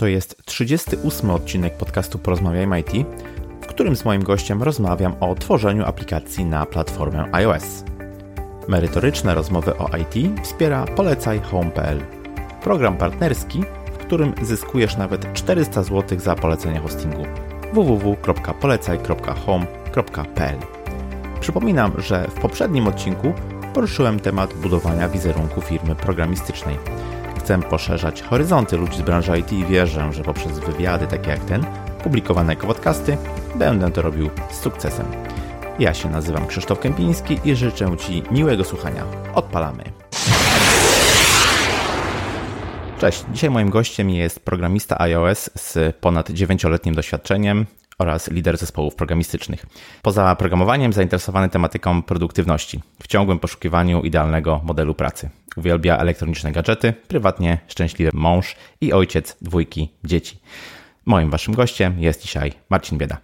To jest 38 odcinek podcastu Porozmawiajmy IT, w którym z moim gościem rozmawiam o tworzeniu aplikacji na platformę iOS. Merytoryczne rozmowy o IT wspiera Polecaj Home.pl, program partnerski, w którym zyskujesz nawet 400 zł za polecenie hostingu www.polecaj.home.pl. Przypominam, że w poprzednim odcinku poruszyłem temat budowania wizerunku firmy programistycznej. Chcę poszerzać horyzonty ludzi z branży IT i wierzę, że poprzez wywiady takie jak ten, publikowane jako podcasty, będę to robił z sukcesem. Ja się nazywam Krzysztof Kępiński i życzę Ci miłego słuchania. Odpalamy! Cześć, dzisiaj moim gościem jest programista iOS z ponad 9-letnim doświadczeniem oraz lider zespołów programistycznych. Poza programowaniem zainteresowany tematyką produktywności, w ciągłym poszukiwaniu idealnego modelu pracy. Uwielbia elektroniczne gadżety, prywatnie szczęśliwy mąż i ojciec dwójki dzieci. Moim waszym gościem jest dzisiaj Marcin Bieda.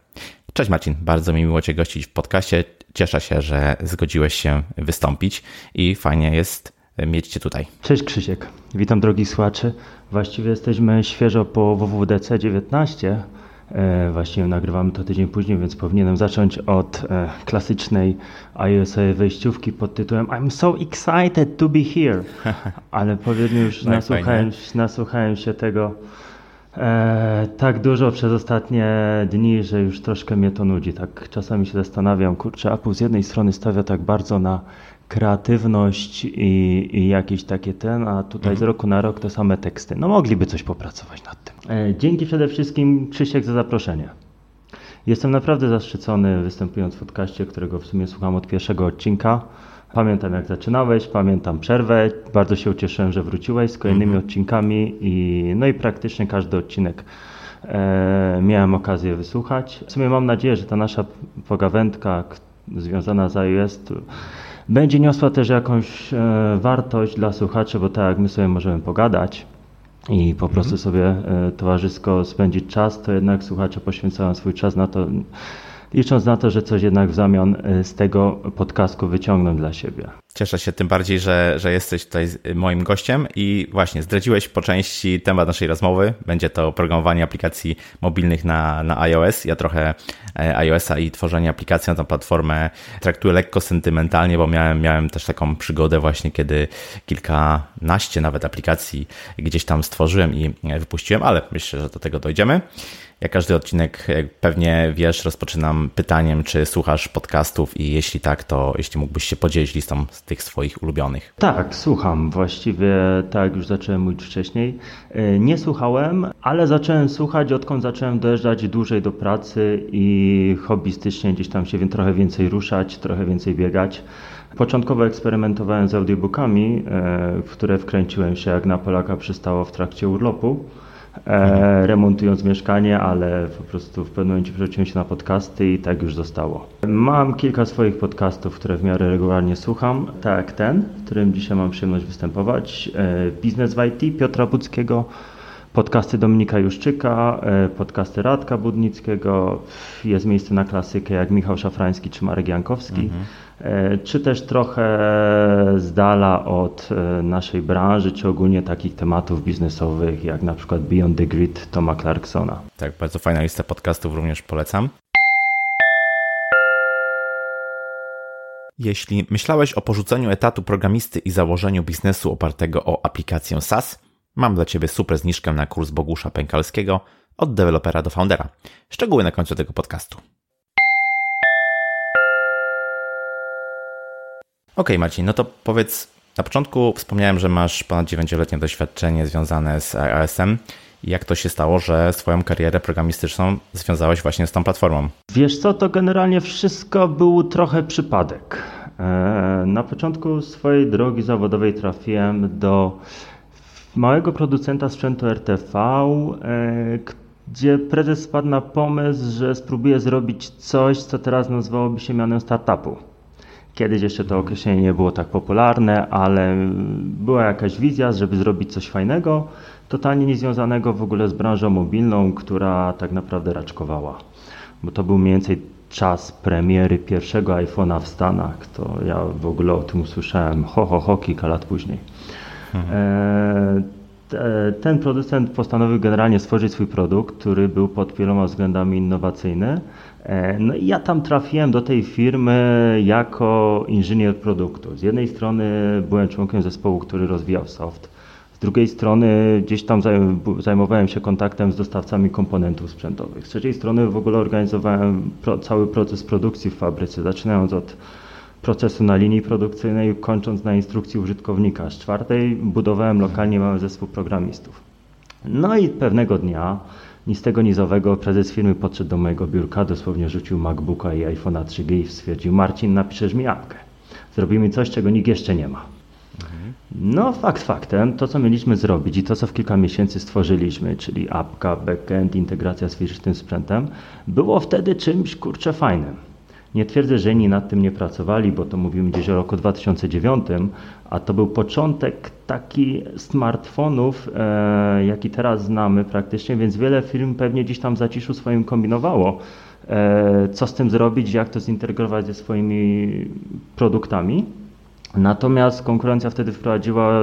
Cześć Marcin, bardzo mi miło Cię gościć w podcaście. Cieszę się, że zgodziłeś się wystąpić i fajnie jest mieć Cię tutaj. Cześć Krzysiek, witam drogi słuchacze. Właściwie jesteśmy świeżo po WWDC 19. E, właściwie nagrywamy to tydzień później, więc powinienem zacząć od e, klasycznej ios wejściówki pod tytułem I'm so excited to be here. Ale powiedzmy już no nasłuchałem, nasłuchałem się tego e, tak dużo przez ostatnie dni, że już troszkę mnie to nudzi. Tak czasami się zastanawiam, kurczę, Apple z jednej strony stawia tak bardzo na kreatywność i, i jakieś takie ten, a tutaj mhm. z roku na rok te same teksty. No mogliby coś popracować nad tym. E, dzięki przede wszystkim Krzysiek za zaproszenie. Jestem naprawdę zaszczycony występując w podcaście, którego w sumie słucham od pierwszego odcinka. Pamiętam jak zaczynałeś, pamiętam przerwę. Bardzo się ucieszyłem, że wróciłeś z kolejnymi mhm. odcinkami i no i praktycznie każdy odcinek e, miałem okazję wysłuchać. W sumie mam nadzieję, że ta nasza pogawędka związana z iOS będzie niosła też jakąś e, wartość dla słuchaczy, bo tak jak my sobie możemy pogadać i po prostu mhm. sobie e, towarzysko spędzić czas, to jednak słuchacze poświęcają swój czas na to, licząc na to, że coś jednak w zamian e, z tego podcastu wyciągną dla siebie. Cieszę się tym bardziej, że, że jesteś tutaj moim gościem i właśnie zdradziłeś po części temat naszej rozmowy. Będzie to programowanie aplikacji mobilnych na, na iOS. Ja trochę e, iOS-a i tworzenie aplikacji na tę platformę traktuję lekko sentymentalnie, bo miałem, miałem też taką przygodę właśnie, kiedy kilkanaście nawet aplikacji gdzieś tam stworzyłem i wypuściłem, ale myślę, że do tego dojdziemy. Ja każdy odcinek, jak pewnie wiesz, rozpoczynam pytaniem, czy słuchasz podcastów i jeśli tak, to jeśli mógłbyś się podzielić listą z tych swoich ulubionych. Tak, słucham. Właściwie tak już zacząłem mówić wcześniej. E, nie słuchałem, ale zacząłem słuchać, odkąd zacząłem dojeżdżać dłużej do pracy i hobbystycznie gdzieś tam się trochę więcej ruszać, trochę więcej biegać. Początkowo eksperymentowałem z audiobookami, e, w które wkręciłem się jak na Polaka przystało w trakcie urlopu e, remontując mieszkanie, ale po prostu w pewnym momencie przerzuciłem się na podcasty i tak już zostało. Mam kilka swoich podcastów, które w miarę regularnie słucham, tak jak ten, w którym dzisiaj mam przyjemność występować. E, Biznes w IT Piotra Budzkiego, podcasty Dominika Juszczyka, e, podcasty Radka Budnickiego, jest miejsce na klasykę jak Michał Szafrański czy Marek Jankowski. Mhm. E, czy też trochę z dala od e, naszej branży, czy ogólnie takich tematów biznesowych, jak na przykład Beyond the Grid Toma Clarksona. Tak, bardzo fajna lista podcastów, również polecam. Jeśli myślałeś o porzuceniu etatu programisty i założeniu biznesu opartego o aplikację SaaS, mam dla Ciebie super zniżkę na kurs Bogusza Pękalskiego od dewelopera do foundera. Szczegóły na końcu tego podcastu. OK, Marcin, no to powiedz, na początku wspomniałem, że masz ponad 9-letnie doświadczenie związane z iOS-em. Jak to się stało, że swoją karierę programistyczną związałeś właśnie z tą platformą? Wiesz co, to generalnie wszystko był trochę przypadek. E, na początku swojej drogi zawodowej trafiłem do małego producenta sprzętu RTV, e, gdzie prezes spadł na pomysł, że spróbuje zrobić coś, co teraz nazywałoby się mianem startupu. Kiedyś jeszcze to określenie nie było tak popularne, ale była jakaś wizja, żeby zrobić coś fajnego, totalnie niezwiązanego w ogóle z branżą mobilną, która tak naprawdę raczkowała. Bo to był mniej więcej czas premiery pierwszego iPhone'a w Stanach. To ja w ogóle o tym usłyszałem ho, ho, ho kilka lat później. Mhm. E, ten producent postanowił generalnie stworzyć swój produkt, który był pod wieloma względami innowacyjny. E, no i ja tam trafiłem do tej firmy jako inżynier produktu. Z jednej strony byłem członkiem zespołu, który rozwijał soft. Z drugiej strony gdzieś tam zajmowałem się kontaktem z dostawcami komponentów sprzętowych. Z trzeciej strony w ogóle organizowałem cały proces produkcji w fabryce, zaczynając od procesu na linii produkcyjnej, kończąc na instrukcji użytkownika. Z czwartej budowałem lokalnie mały zespół programistów. No i pewnego dnia, ni z tego nizowego, prezes firmy podszedł do mojego biurka, dosłownie rzucił MacBooka i iPhone'a 3G i stwierdził, Marcin, napiszesz mi apkę. Zrobimy coś, czego nikt jeszcze nie ma. No, fakt faktem, to co mieliśmy zrobić i to co w kilka miesięcy stworzyliśmy, czyli apka, backend, integracja z fizycznym sprzętem, było wtedy czymś kurczę fajnym. Nie twierdzę, że inni nad tym nie pracowali, bo to mówimy gdzieś o roku 2009, a to był początek taki smartfonów, e, jaki teraz znamy praktycznie, więc wiele firm pewnie gdzieś tam w zaciszu swoim kombinowało, e, co z tym zrobić, jak to zintegrować ze swoimi produktami. Natomiast konkurencja wtedy wprowadziła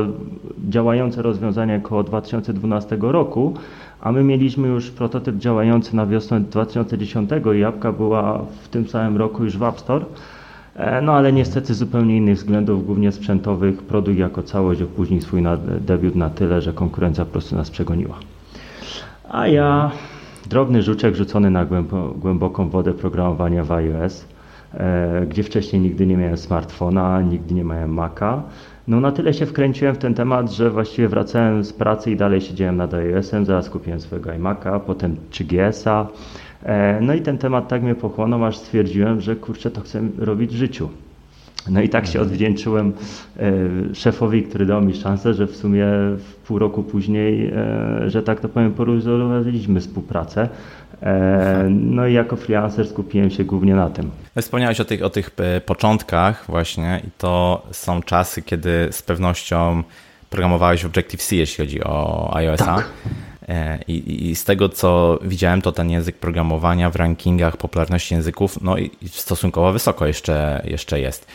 działające rozwiązania około 2012 roku, a my mieliśmy już prototyp działający na wiosnę 2010 i jabłka była w tym samym roku już w App Store. E, no ale niestety z zupełnie innych względów, głównie sprzętowych, produkt jako całość opóźnił swój na, debiut na tyle, że konkurencja po prostu nas przegoniła. A ja, drobny żuczek rzucony na głęboką wodę programowania w iOS, e, gdzie wcześniej nigdy nie miałem smartfona, nigdy nie miałem Maca, no na tyle się wkręciłem w ten temat, że właściwie wracałem z pracy i dalej siedziałem nad iOS-em, zaraz kupiłem swojego iMac'a, potem 3GS-a. E, no i ten temat tak mnie pochłonął, aż stwierdziłem, że kurczę, to chcę robić w życiu. No i tak się mhm. odwdzięczyłem e, szefowi, który dał mi szansę, że w sumie pół roku później, e, że tak to powiem, porozmawialiśmy współpracę. E, no i jako freelancer skupiłem się głównie na tym. Wspomniałeś o tych, o tych początkach właśnie i to są czasy, kiedy z pewnością programowałeś w Objective-C, jeśli chodzi o iOS-a. Tak. I, I, z tego, co widziałem, to ten język programowania w rankingach popularności języków no i stosunkowo wysoko jeszcze, jeszcze jest.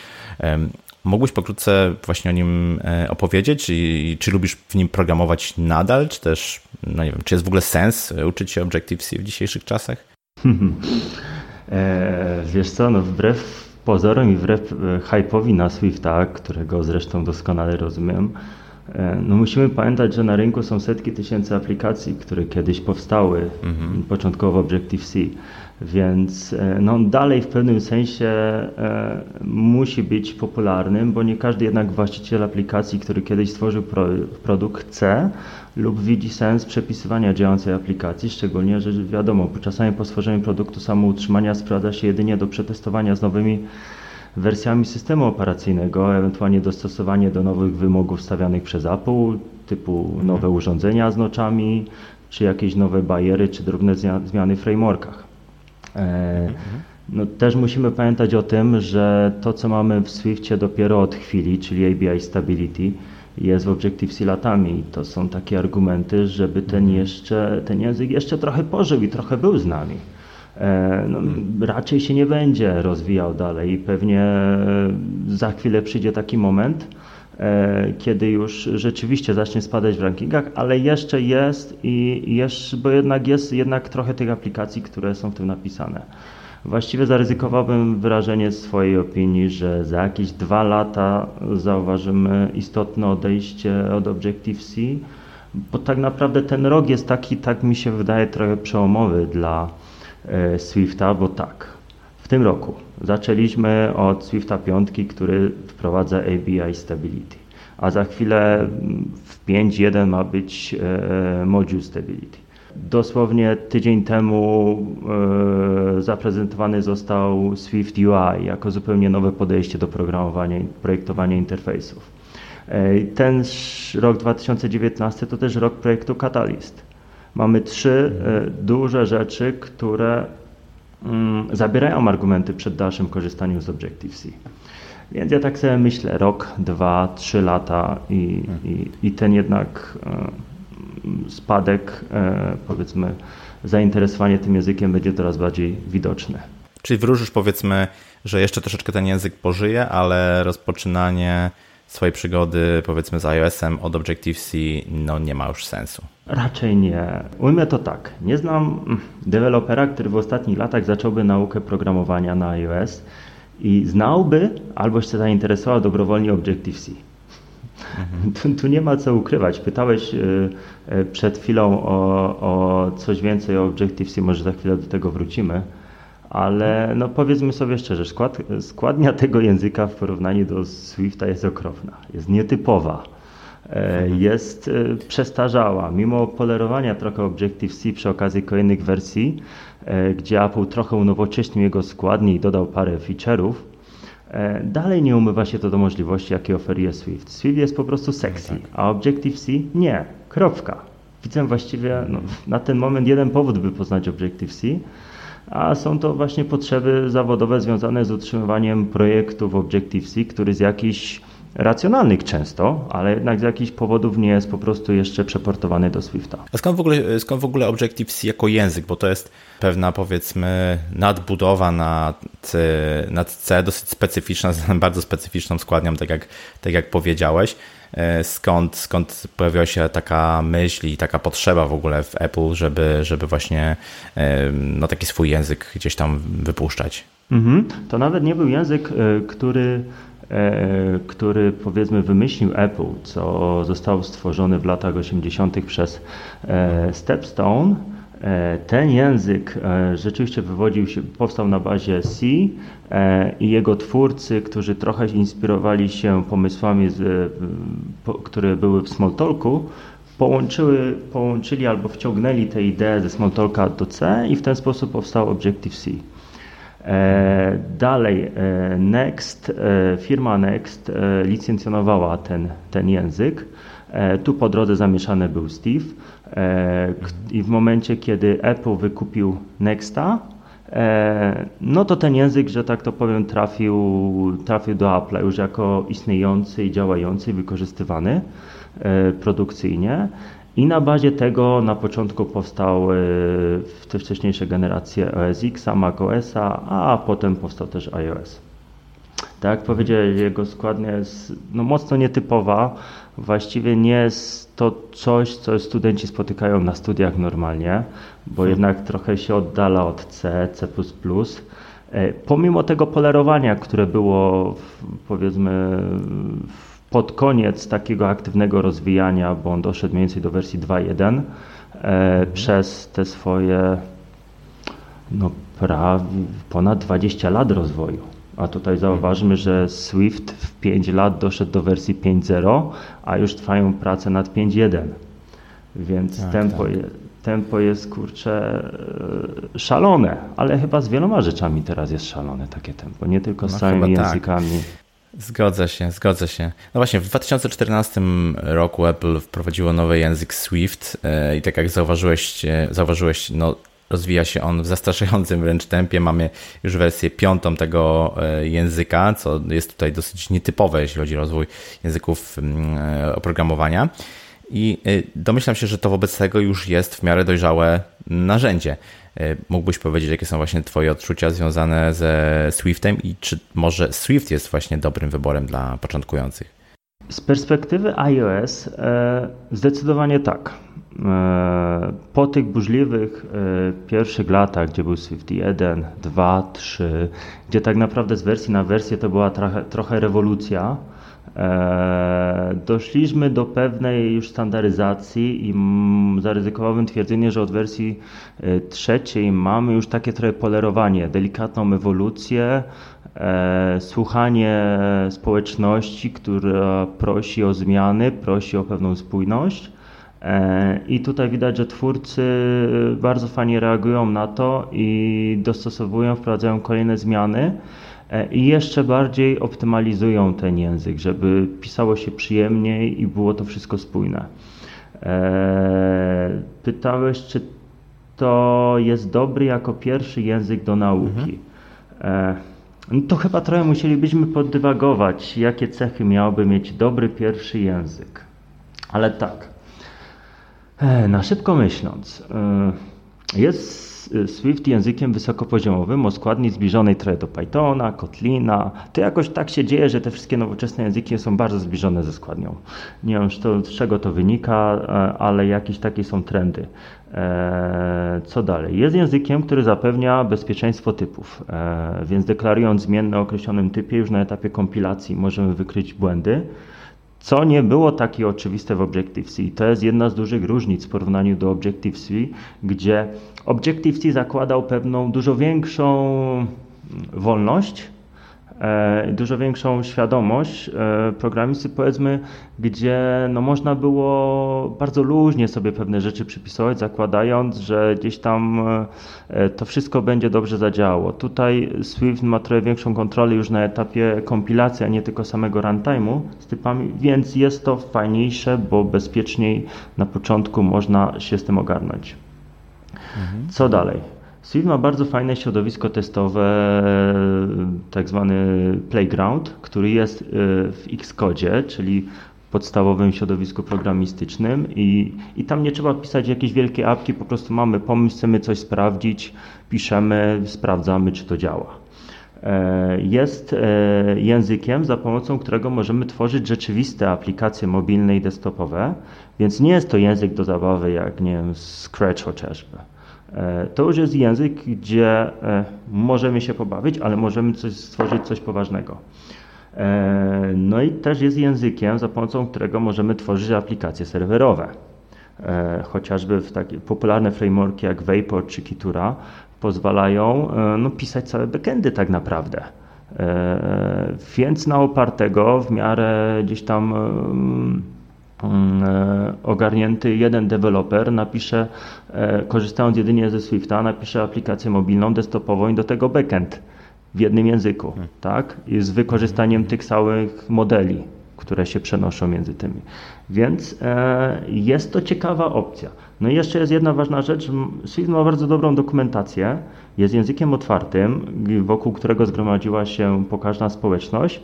Mógłbyś pokrótce właśnie o nim e, opowiedzieć? I, czy lubisz w nim programować nadal, czy też, no nie wiem, czy jest w ogóle sens uczyć się Objective-C w dzisiejszych czasach? e, wiesz co, no wbrew pozorom i wbrew e, hype'owi na Swifta, którego zresztą doskonale rozumiem, e, no musimy pamiętać, że na rynku są setki tysięcy aplikacji, które kiedyś powstały, mhm. początkowo Objective-C. Więc e, no, dalej w pewnym sensie e, musi być popularnym, bo nie każdy jednak właściciel aplikacji, który kiedyś stworzył pro, produkt chce lub widzi sens przepisywania działającej aplikacji, szczególnie, że wiadomo, czasami po stworzeniu produktu samo utrzymania sprawdza się jedynie do przetestowania z nowymi wersjami systemu operacyjnego, ewentualnie dostosowanie do nowych wymogów stawianych przez Apple, typu nowe urządzenia z noczami, czy jakieś nowe bariery, czy drobne zmiany w frameworkach. E, no, też musimy pamiętać o tym, że to, co mamy w Swiftie dopiero od chwili, czyli ABI Stability, jest w Objective-C latami. To są takie argumenty, żeby ten, mhm. jeszcze, ten język jeszcze trochę pożył i trochę był z nami. E, no, mhm. raczej się nie będzie rozwijał dalej i pewnie za chwilę przyjdzie taki moment, E, kiedy już rzeczywiście zacznie spadać w rankingach, ale jeszcze jest i jeszcze, bo jednak jest jednak trochę tych aplikacji, które są w tym napisane. Właściwie zaryzykowałbym wyrażenie swojej opinii, że za jakieś dwa lata zauważymy istotne odejście od Objective-C, bo tak naprawdę ten rok jest taki, tak mi się wydaje, trochę przełomowy dla e, Swifta, bo tak, w tym roku zaczęliśmy od Swifta 5, który wprowadza ABI Stability, a za chwilę w 5.1 ma być e, Module Stability. Dosłownie tydzień temu e, zaprezentowany został Swift UI jako zupełnie nowe podejście do programowania i projektowania interfejsów. E, ten rok 2019 to też rok projektu Catalyst. Mamy trzy duże rzeczy, które Mm, zabierają argumenty przed dalszym korzystaniem z Objective-C. Więc ja tak sobie myślę, rok, dwa, trzy lata i, i, i ten jednak e, spadek, e, powiedzmy, zainteresowanie tym językiem będzie coraz bardziej widoczne. Czyli wróżysz powiedzmy, że jeszcze troszeczkę ten język pożyje, ale rozpoczynanie swojej przygody powiedzmy z iOS-em od Objective-C no nie ma już sensu. Raczej nie. Ujmę to tak. Nie znam dewelopera, który w ostatnich latach zacząłby naukę programowania na iOS i znałby albo się zainteresował dobrowolnie Objective-C. Mhm. Tu, tu, nie ma co ukrywać. Pytałeś y, y, przed chwilą o, o coś więcej o Objective-C, może za chwilę do tego wrócimy, ale no powiedzmy sobie szczerze, skład, składnia tego języka w porównaniu do Swifta jest okropna, jest nietypowa. E. Jest y, przestarzała. Mimo polerowania trochę Objective-C przy okazji kolejnych wersji, e, gdzie Apple trochę unowocześnił jego składnię i dodał parę feature'ów, E, dalej nie umywa się to do możliwości, jakie oferuje Swift. Swift jest po prostu sexy, tak. a Objective-C nie. Kropka. Widzę właściwie no, na ten moment jeden powód, by poznać Objective-C, a są to właśnie potrzeby zawodowe związane z utrzymywaniem projektu w Objective-C, który z jakichś racjonalnych często, ale jednak z jakichś powodów nie jest po prostu jeszcze przeportowany do Swifta. A skąd w ogóle, skąd w ogóle Objective-C jako język? Bo to jest pewna powiedzmy nadbudowa nad, nad C, dosyć specyficzna, z bardzo specyficzną składnią, tak jak, tak jak powiedziałeś. E, skąd, skąd pojawiła się taka myśl i taka potrzeba w ogóle w Apple, żeby, żeby właśnie e, no, taki swój język gdzieś tam wypuszczać? Mhm. To nawet nie był język, e, który który powiedzmy wymyślił Apple, co zostało stworzone w latach 80. przez Stepstone. E, ten język rzeczywiście wywodził się, powstał na bazie C i jego twórcy, którzy trochę inspirowali się pomysłami, z, które były w Smalltalku, połączyły, połączyli albo wciągnęli te idee ze Smalltalka do C i w ten sposób powstał Objective-C. E, dalej, e, Next, e, firma Next licencjonowała ten, ten język. Tu po drodze zamieszany był Steve i w momencie, kiedy Apple wykupił Nexta, no to ten język, że tak to powiem, trafił, trafił do Apple już jako istniejący i działający, wykorzystywany produkcyjnie. I na bazie tego na początku powstały te wcześniejsze generacje OS X, Mac OS, a potem powstał też iOS. Tak jak powiedziałem, jego składnia jest no, mocno nietypowa. Właściwie nie jest to coś, co studenci spotykają na studiach normalnie, bo hmm. jednak trochę się oddala od C, C. E, pomimo tego polerowania, które było powiedzmy w pod koniec takiego aktywnego rozwijania, bo on doszedł mniej więcej do wersji 2.1 e, przez te swoje no, prawie ponad 20 lat rozwoju. A tutaj zauważmy, że Swift w 5 lat doszedł do wersji 5.0, a już trwają prace nad 5.1. Więc tak, tempo, tak. Je, tempo jest kurczę e, szalone, ale chyba z wieloma rzeczami teraz jest szalone takie tempo, nie tylko z no, całymi tak. językami. Tak. Zgodzę się, zgodzę się. No właśnie, w 2014 roku Apple wprowadziło nowy język Swift e, i tak jak zauważyłeś, e, zauważyłeś no, rozwija się on w zastraszającym wręcz tempie. Mamy już wersję piątą tego e, języka, co jest tutaj dosyć nietypowe, jeśli chodzi o rozwój języków mm, oprogramowania. I domyślam się, że to wobec tego już jest w miarę dojrzałe narzędzie. E, mógłbyś powiedzieć, jakie są właśnie Twoje odczucia związane ze Swiftem i czy może Swift jest właśnie dobrym wyborem dla początkujących? Z perspektywy iOS e, zdecydowanie tak. E, po tych burzliwych pierwszych latach, gdzie był Swift 1, 2, 3, gdzie tak naprawdę z wersji na wersję to była trochę, trochę rewolucja, E, doszliśmy do pewnej już standaryzacji i zaryzykowałbym twierdzenie, że od wersji e, trzeciej mamy już takie trochę polerowanie, delikatną ewolucję, e, słuchanie społeczności, która prosi o zmiany, prosi o pewną spójność. I tutaj widać, że twórcy bardzo fajnie reagują na to i dostosowują, wprowadzają kolejne zmiany. E, i jeszcze bardziej optymalizują ten język, żeby pisało się przyjemniej i było to wszystko spójne. E, pytałeś, czy to jest dobry jako pierwszy język do nauki. Mhm. No to chyba trochę musielibyśmy poddywagować, jakie cechy miałby mieć dobry pierwszy język. Ale tak, na szybko myśląc, Jest Swift językiem wysokopoziomowym o składni zbliżonej trochę do Pythona, Kotlina. To jakoś tak się dzieje, że te wszystkie nowoczesne języki są bardzo zbliżone ze składnią. Nie wiem z czego to wynika, ale jakieś takie są trendy. Co dalej? Jest językiem, który zapewnia bezpieczeństwo typów, więc deklarując zmienne o określonym typie już na etapie kompilacji możemy wykryć błędy co nie było takie oczywiste w Objective-C. To jest jedna z dużych różnic w porównaniu do Objective-C, gdzie Objective-C zakładał pewną dużo większą wolność E, dużo większą świadomość e, programisty, powiedzmy, gdzie no, można było bardzo luźnie sobie pewne rzeczy przypisywać, zakładając, że gdzieś tam e, to wszystko będzie dobrze zadziałało. Tutaj Swift ma trochę większą kontrolę już na etapie kompilacji, a nie tylko samego runtime'u z typami, więc jest to fajniejsze, bo bezpieczniej na początku można się z tym ogarnąć. Mhm. Co dalej? Swift ma bardzo fajne środowisko testowe, tak zwany playground, który jest e, w Xcode, czyli podstawowym środowisku programistycznym i, i tam nie trzeba pisać jakieś wielkie apki, po prostu mamy pomysł, chcemy coś sprawdzić, piszemy, sprawdzamy, czy to działa. E, jest e, językiem, za pomocą którego możemy tworzyć rzeczywiste aplikacje mobilne i desktopowe, więc nie jest to język do zabawy jak nie wiem, Scratch chociażby. E, to już jest język, gdzie e, możemy się pobawić, ale możemy coś stworzyć coś poważnego. E, no i też jest językiem, za pomocą którego możemy tworzyć aplikacje serwerowe. Chociażby w takie popularne frameworki jak Vapor czy Kitura pozwalają no, pisać całe backendy tak naprawdę. Więc na opartego w miarę gdzieś tam ogarnięty jeden deweloper napisze, e, korzystając jedynie ze Swifta, napisze aplikację mobilną, desktopową i do tego backend w jednym języku, hmm. tak? I z wykorzystaniem tych samych modeli, które się przenoszą między tymi. Więc e, jest to ciekawa opcja. No i jeszcze jest jedna ważna rzecz. Swift ma bardzo dobrą dokumentację, jest językiem otwartym, wokół którego zgromadziła się pokaźna społeczność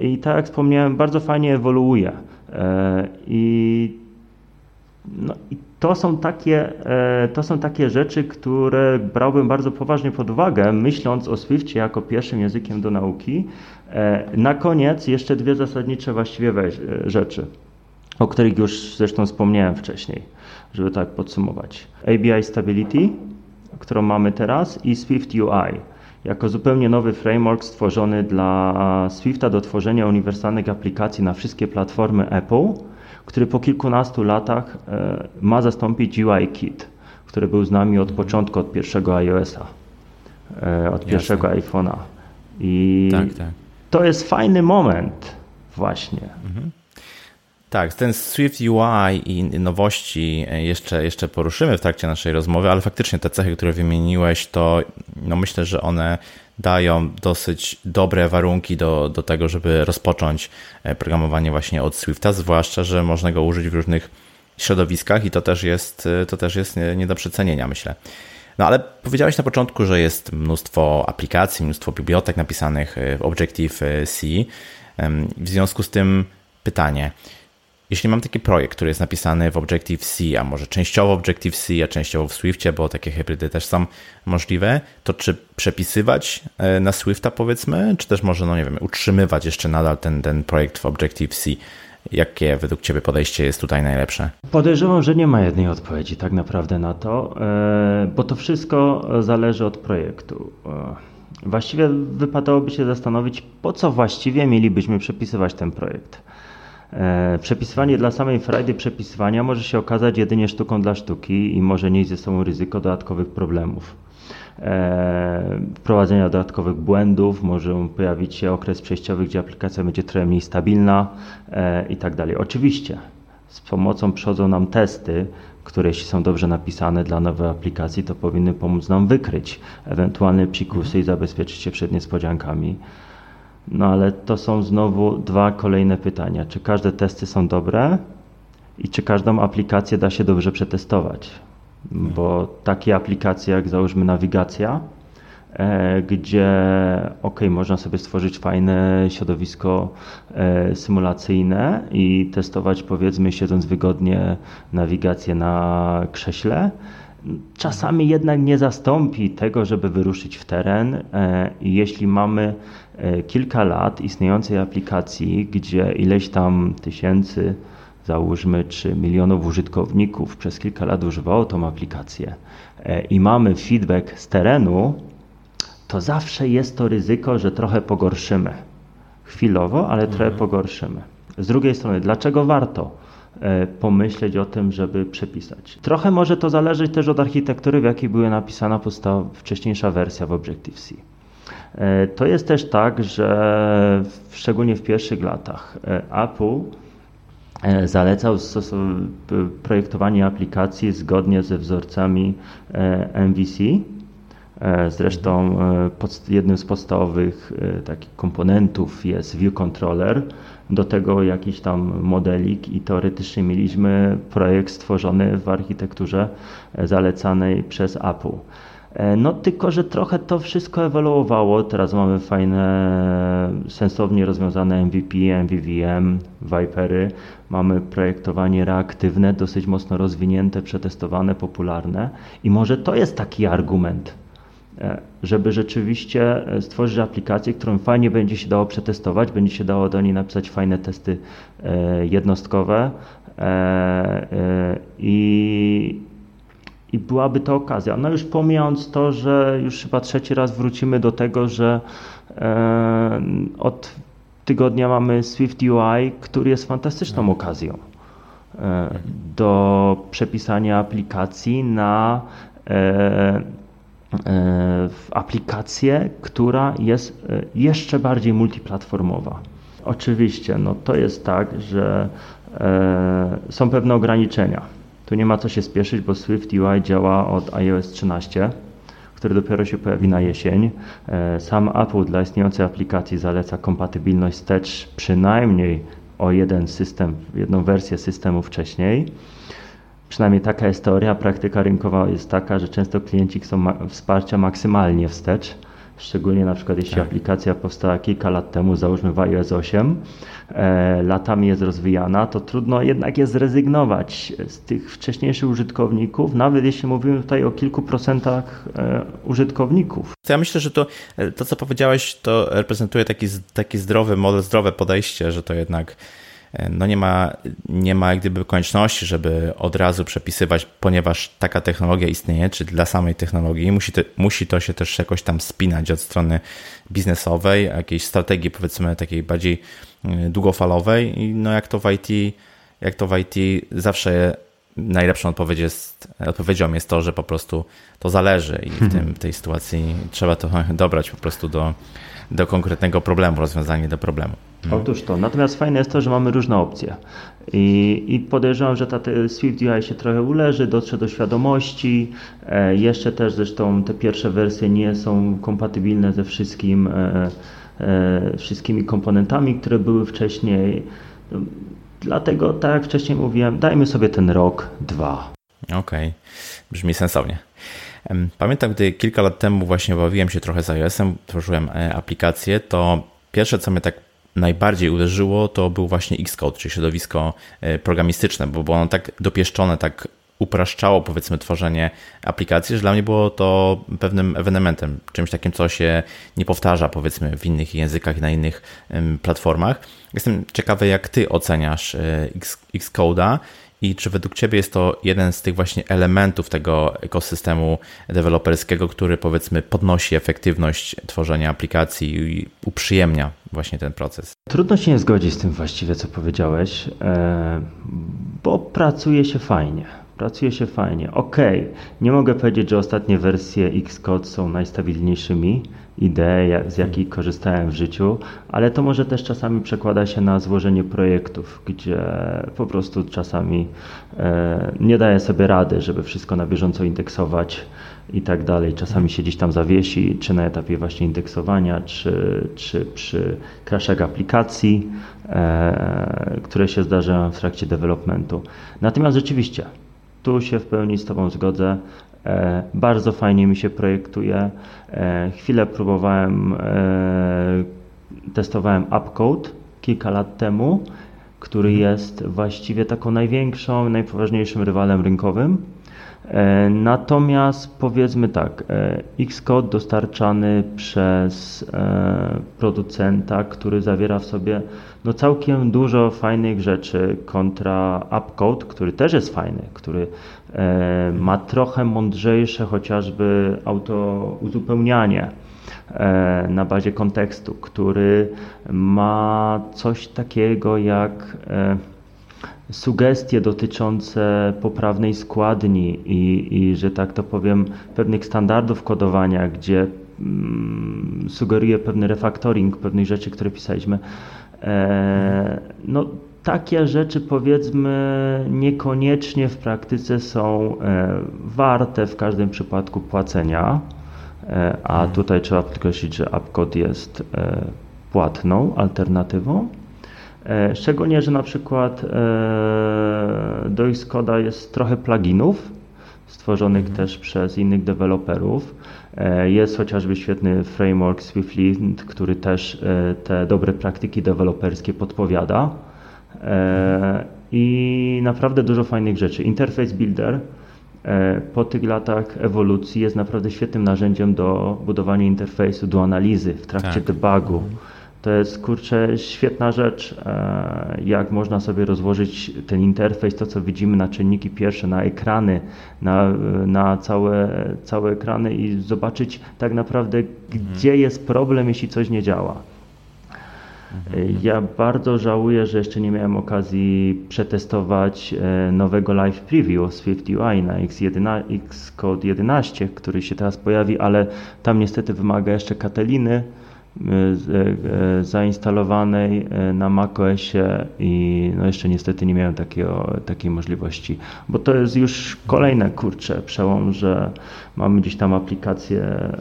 i tak jak wspomniałem, bardzo fajnie ewoluuje. E, I, no, i to są, takie, e, to są takie rzeczy, które brałbym bardzo poważnie pod uwagę, myśląc o Swiftie jako pierwszym językiem do nauki. E, na koniec jeszcze dwie zasadnicze właściwie rzeczy, o których już zresztą wspomniałem wcześniej, żeby tak podsumować. ABI Stability, którą mamy teraz i Swift UI jako zupełnie nowy framework stworzony dla Swifta do tworzenia uniwersalnych aplikacji na wszystkie platformy Apple, który po kilkunastu latach e, ma zastąpić UIKit, który był z nami od początku, od pierwszego iOS-a, e, od pierwszego iPhone'a. I tak, tak. to jest fajny moment właśnie. Mhm. Tak, ten Swift UI i nowości e, jeszcze, jeszcze poruszymy w trakcie naszej rozmowy, ale faktycznie te cechy, które wymieniłeś, to no myślę, że one dają dosyć dobre warunki do, do tego, żeby rozpocząć e, programowanie właśnie od Swifta, zwłaszcza, że można go użyć w różnych środowiskach i to też jest, e, to też jest nie do przecenienia, myślę. No ale powiedziałeś na początku, że jest mnóstwo aplikacji, mnóstwo bibliotek napisanych w Objective-C. W związku z tym pytanie, jeśli mam taki projekt, który jest napisany w Objective-C, a może częściowo w Objective-C, a częściowo w Swiftie, bo takie hybrydy też są możliwe, to czy przepisywać e, na Swifta powiedzmy, czy też może, no nie wiem, utrzymywać jeszcze nadal ten, ten projekt w Objective-C? Jakie według Ciebie podejście jest tutaj najlepsze? Podejrzewam, że nie ma jednej odpowiedzi tak naprawdę na to, e, bo to wszystko zależy od projektu. E, właściwie wypadałoby się zastanowić, po co właściwie mielibyśmy przepisywać ten projekt. E, przepisywanie dla samej frajdy przepisywania może się okazać jedynie sztuką dla sztuki i może nieść ze sobą ryzyko dodatkowych problemów. E, wprowadzenia dodatkowych błędów, może pojawić się okres przejściowy, gdzie aplikacja będzie trochę mniej stabilna e, i tak dalej. Oczywiście z pomocą przychodzą nam testy, które jeśli są dobrze napisane dla nowej aplikacji, to powinny pomóc nam wykryć ewentualne psikusy i zabezpieczyć się przed niespodziankami. No ale to są znowu dwa kolejne pytania. Czy każde testy są dobre i czy każdą aplikację da się dobrze przetestować? Bo takie aplikacje jak załóżmy nawigacja, e, gdzie ok, można sobie stworzyć fajne środowisko e, symulacyjne i testować powiedzmy siedząc wygodnie nawigację na krześle, czasami jednak nie zastąpi tego, żeby wyruszyć w teren. E, jeśli mamy kilka lat istniejącej aplikacji, gdzie ileś tam tysięcy, załóżmy, czy milionów użytkowników przez kilka lat używało tą aplikację e, i mamy feedback z terenu, to zawsze jest to ryzyko, że trochę pogorszymy. Chwilowo, ale trochę mhm. pogorszymy. Z drugiej strony, dlaczego warto? E, pomyśleć o tym, żeby przepisać. Trochę może to zależeć też od architektury, w jakiej była napisana podstawa, wcześniejsza wersja w Objective-C. E, to jest też tak, że szczególnie w pierwszych latach e, Apple zalecał projektowanie aplikacji zgodnie ze wzorcami MVC. Zresztą jednym z podstawowych takich komponentów jest View Controller, do tego jakiś tam modelik i teoretycznie mieliśmy projekt stworzony w architekturze e, zalecanej przez Apple. E, no tylko, że trochę to wszystko ewoluowało. Teraz mamy fajne, sensownie rozwiązane MVP, MVVM, Vipery. Mamy projektowanie reaktywne, dosyć mocno rozwinięte, przetestowane, popularne. I może to jest taki argument, E, żeby rzeczywiście e, stworzyć aplikację, którą fajnie będzie się dało przetestować, będzie się dało do niej napisać fajne testy jednostkowe i, i byłaby to okazja. No już pomijając to, że już chyba trzeci raz wrócimy do tego, że od tygodnia mamy Swift UI, który jest fantastyczną mhm. okazją do przepisania aplikacji na E, w aplikację, która jest e, jeszcze bardziej multiplatformowa. Oczywiście, no to jest tak, że e, są pewne ograniczenia. Tu nie ma co się spieszyć, bo Swift UI działa od iOS 13, który dopiero się pojawi na jesień. Sam Apple dla istniejącej aplikacji zaleca kompatybilność wstecz przynajmniej o jeden system, jedną wersję systemu wcześniej. Przynajmniej taka jest teoria, praktyka rynkowa jest taka, że często klienci chcą ma wsparcia maksymalnie wstecz, szczególnie na przykład jeśli tak. aplikacja powstała kilka lat temu, załóżmy w iOS 8, e, latami jest rozwijana, to trudno jednak jest zrezygnować z tych wcześniejszych użytkowników, nawet jeśli mówimy tutaj o kilku procentach e, użytkowników. Ja myślę, że to, to co powiedziałeś, to reprezentuje taki, taki zdrowy model, zdrowe podejście, że to jednak no nie ma, nie ma gdyby konieczności, żeby od razu przepisywać, ponieważ taka technologia istnieje, czy dla samej technologii, musi to, musi to się też jakoś tam spinać od strony biznesowej, jakiejś strategii powiedzmy takiej bardziej długofalowej i no jak to w IT, jak to w IT zawsze najlepszą odpowiedź jest, odpowiedzią jest to, że po prostu to zależy i w, tym, w tej sytuacji trzeba to dobrać po prostu do, do konkretnego problemu, rozwiązanie do problemu. Mhm. Otóż to. Natomiast fajne jest to, że mamy różne opcje. I, i podejrzewam, że ta Swift UI się trochę uleży, dotrze do świadomości. E, jeszcze też zresztą te pierwsze wersje nie są kompatybilne ze wszystkim, e, wszystkimi komponentami, które były wcześniej. Dlatego, tak jak wcześniej mówiłem, dajmy sobie ten rok, dwa. Okej, okay. brzmi sensownie. Pamiętam, gdy kilka lat temu właśnie bawiłem się trochę z iOS-em, tworzyłem e, aplikację, to pierwsze, co mnie tak najbardziej uderzyło, to był właśnie Xcode, czyli środowisko e, programistyczne, bo było ono tak dopieszczone, tak upraszczało powiedzmy tworzenie aplikacji, że dla mnie było to pewnym ewenementem, czymś takim, co się nie powtarza powiedzmy w innych językach i na innych platformach. Jestem ciekawy, jak ty oceniasz e, Xcode'a i czy według Ciebie jest to jeden z tych właśnie elementów tego ekosystemu deweloperskiego, który powiedzmy podnosi efektywność tworzenia aplikacji i uprzyjemnia właśnie ten proces? Trudno się nie zgodzić z tym właściwie, co powiedziałeś, e, bo pracuje się fajnie. Pracuje się fajnie. Ok, nie mogę powiedzieć, że ostatnie wersje Xcode są najstabilniejszymi idee, z jakich korzystałem w życiu, ale to może też czasami przekłada się na złożenie projektów, gdzie po prostu czasami e, nie daję sobie rady, żeby wszystko na bieżąco indeksować i tak dalej. Czasami się gdzieś tam zawiesi, czy na etapie właśnie indeksowania, czy, czy przy crashach aplikacji, e, które się zdarzają w trakcie developmentu. Natomiast rzeczywiście, tu się w pełni z Tobą zgodzę. E, bardzo fajnie mi się projektuje. E, chwilę próbowałem, e, testowałem Upcode kilka lat temu, który mhm. jest właściwie taką największą, najpoważniejszym rywalem rynkowym. E, natomiast powiedzmy tak, e, Xcode dostarczany przez e, producenta, który zawiera w sobie no całkiem dużo fajnych rzeczy kontra Upcode, który też jest fajny, który ma trochę mądrzejsze chociażby auto uzupełnianie na bazie kontekstu, który ma coś takiego jak sugestie dotyczące poprawnej składni i, i, że tak to powiem, pewnych standardów kodowania, gdzie mm, sugeruje pewny refactoring pewnych rzeczy, które pisaliśmy. E, no, takie rzeczy powiedzmy niekoniecznie w praktyce są e, warte w każdym przypadku płacenia, e, a mhm. tutaj trzeba podkreślić, że AppCode jest płatną alternatywą. Szczególnie, że na przykład do Xcode'a jest trochę pluginów stworzonych mhm. też przez innych deweloperów. E, jest chociażby świetny framework Swiftly, który też te dobre praktyki deweloperskie podpowiada. I naprawdę dużo fajnych rzeczy. Interface Builder po tych latach ewolucji jest naprawdę świetnym narzędziem do budowania interfejsu, do analizy w trakcie tak. debugu. To jest kurczę świetna rzecz, e, jak można sobie rozłożyć ten interfejs, to co widzimy na czynniki pierwsze, na ekrany, na, na całe, całe ekrany i zobaczyć tak naprawdę, mhm. gdzie jest problem, jeśli coś nie działa. Mhm. Ja bardzo żałuję, że jeszcze nie miałem okazji przetestować e, nowego live preview Swift UI na X11, Xcode 11, który się teraz pojawi, ale tam niestety wymaga jeszcze Kateliny zainstalowanej e, na macOSie i no jeszcze niestety nie miałem takiego, takiej możliwości, bo to jest już kolejne kurcze przełom, że mamy gdzieś tam aplikację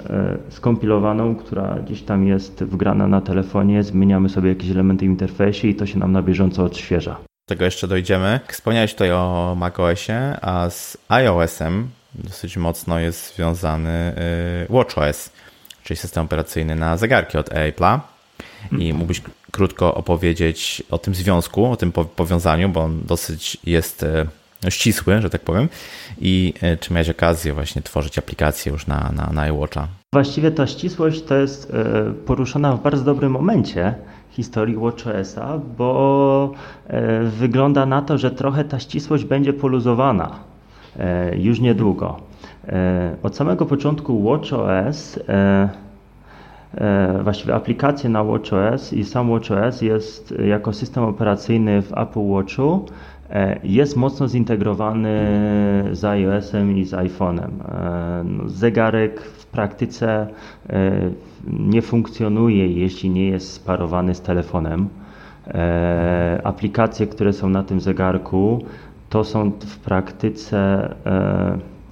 skompilowaną, która gdzieś tam jest wgrana na telefonie, zmieniamy sobie jakieś elementy w interfejsie i to się nam na bieżąco odświeża. Do tego jeszcze dojdziemy. Wspomniałeś tutaj o macOSie, a z iOSem dosyć mocno jest związany WatchOS czyli system operacyjny na zegarki od Apple'a. I mhm. mógłbyś krótko opowiedzieć o tym związku, o tym powiązaniu, bo on dosyć jest e, no, ścisły, że tak powiem. I e, czy miałeś okazję właśnie tworzyć aplikację już na, na, na iWatcha? Właściwie ta ścisłość to jest e, poruszona w bardzo dobrym momencie historii WatchOSa, bo wygląda na to, że trochę ta ścisłość będzie poluzowana już niedługo. E, od samego początku WatchOS, e, e, właściwie aplikacje na WatchOS i sam WatchOS jest jako system operacyjny w Apple Watchu jest mocno zintegrowany z iOS-em i z iPhone'em. No, zegarek w praktyce nie funkcjonuje, jeśli nie jest sparowany z telefonem. Aplikacje, które są na tym zegarku, to są w praktyce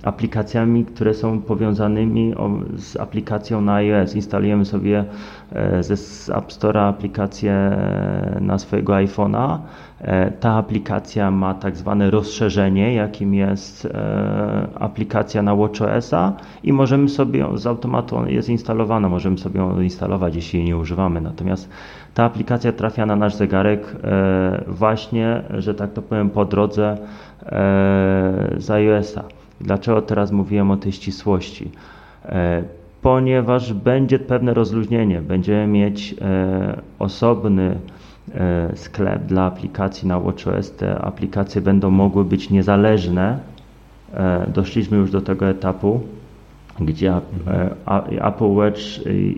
aplikacjami, które są powiązanymi z aplikacją na iOS. Instalujemy sobie e, ze App Store'a aplikację e, na swojego iPhone'a. E, ta aplikacja ma tak zwane rozszerzenie, jakim jest aplikacja na WatchOS-a i możemy sobie z automatu, jest instalowana, możemy sobie ją instalować, jeśli jej nie używamy. Natomiast ta aplikacja trafia na nasz zegarek właśnie, że tak to powiem, po drodze z iOS-a. Dlaczego teraz mówiłem o tej ścisłości? E, ponieważ będzie pewne rozluźnienie, będziemy mieć e, osobny e, sklep dla aplikacji na WatchOS. Te aplikacje będą mogły być niezależne. Doszliśmy już do tego etapu, gdzie Apple Watch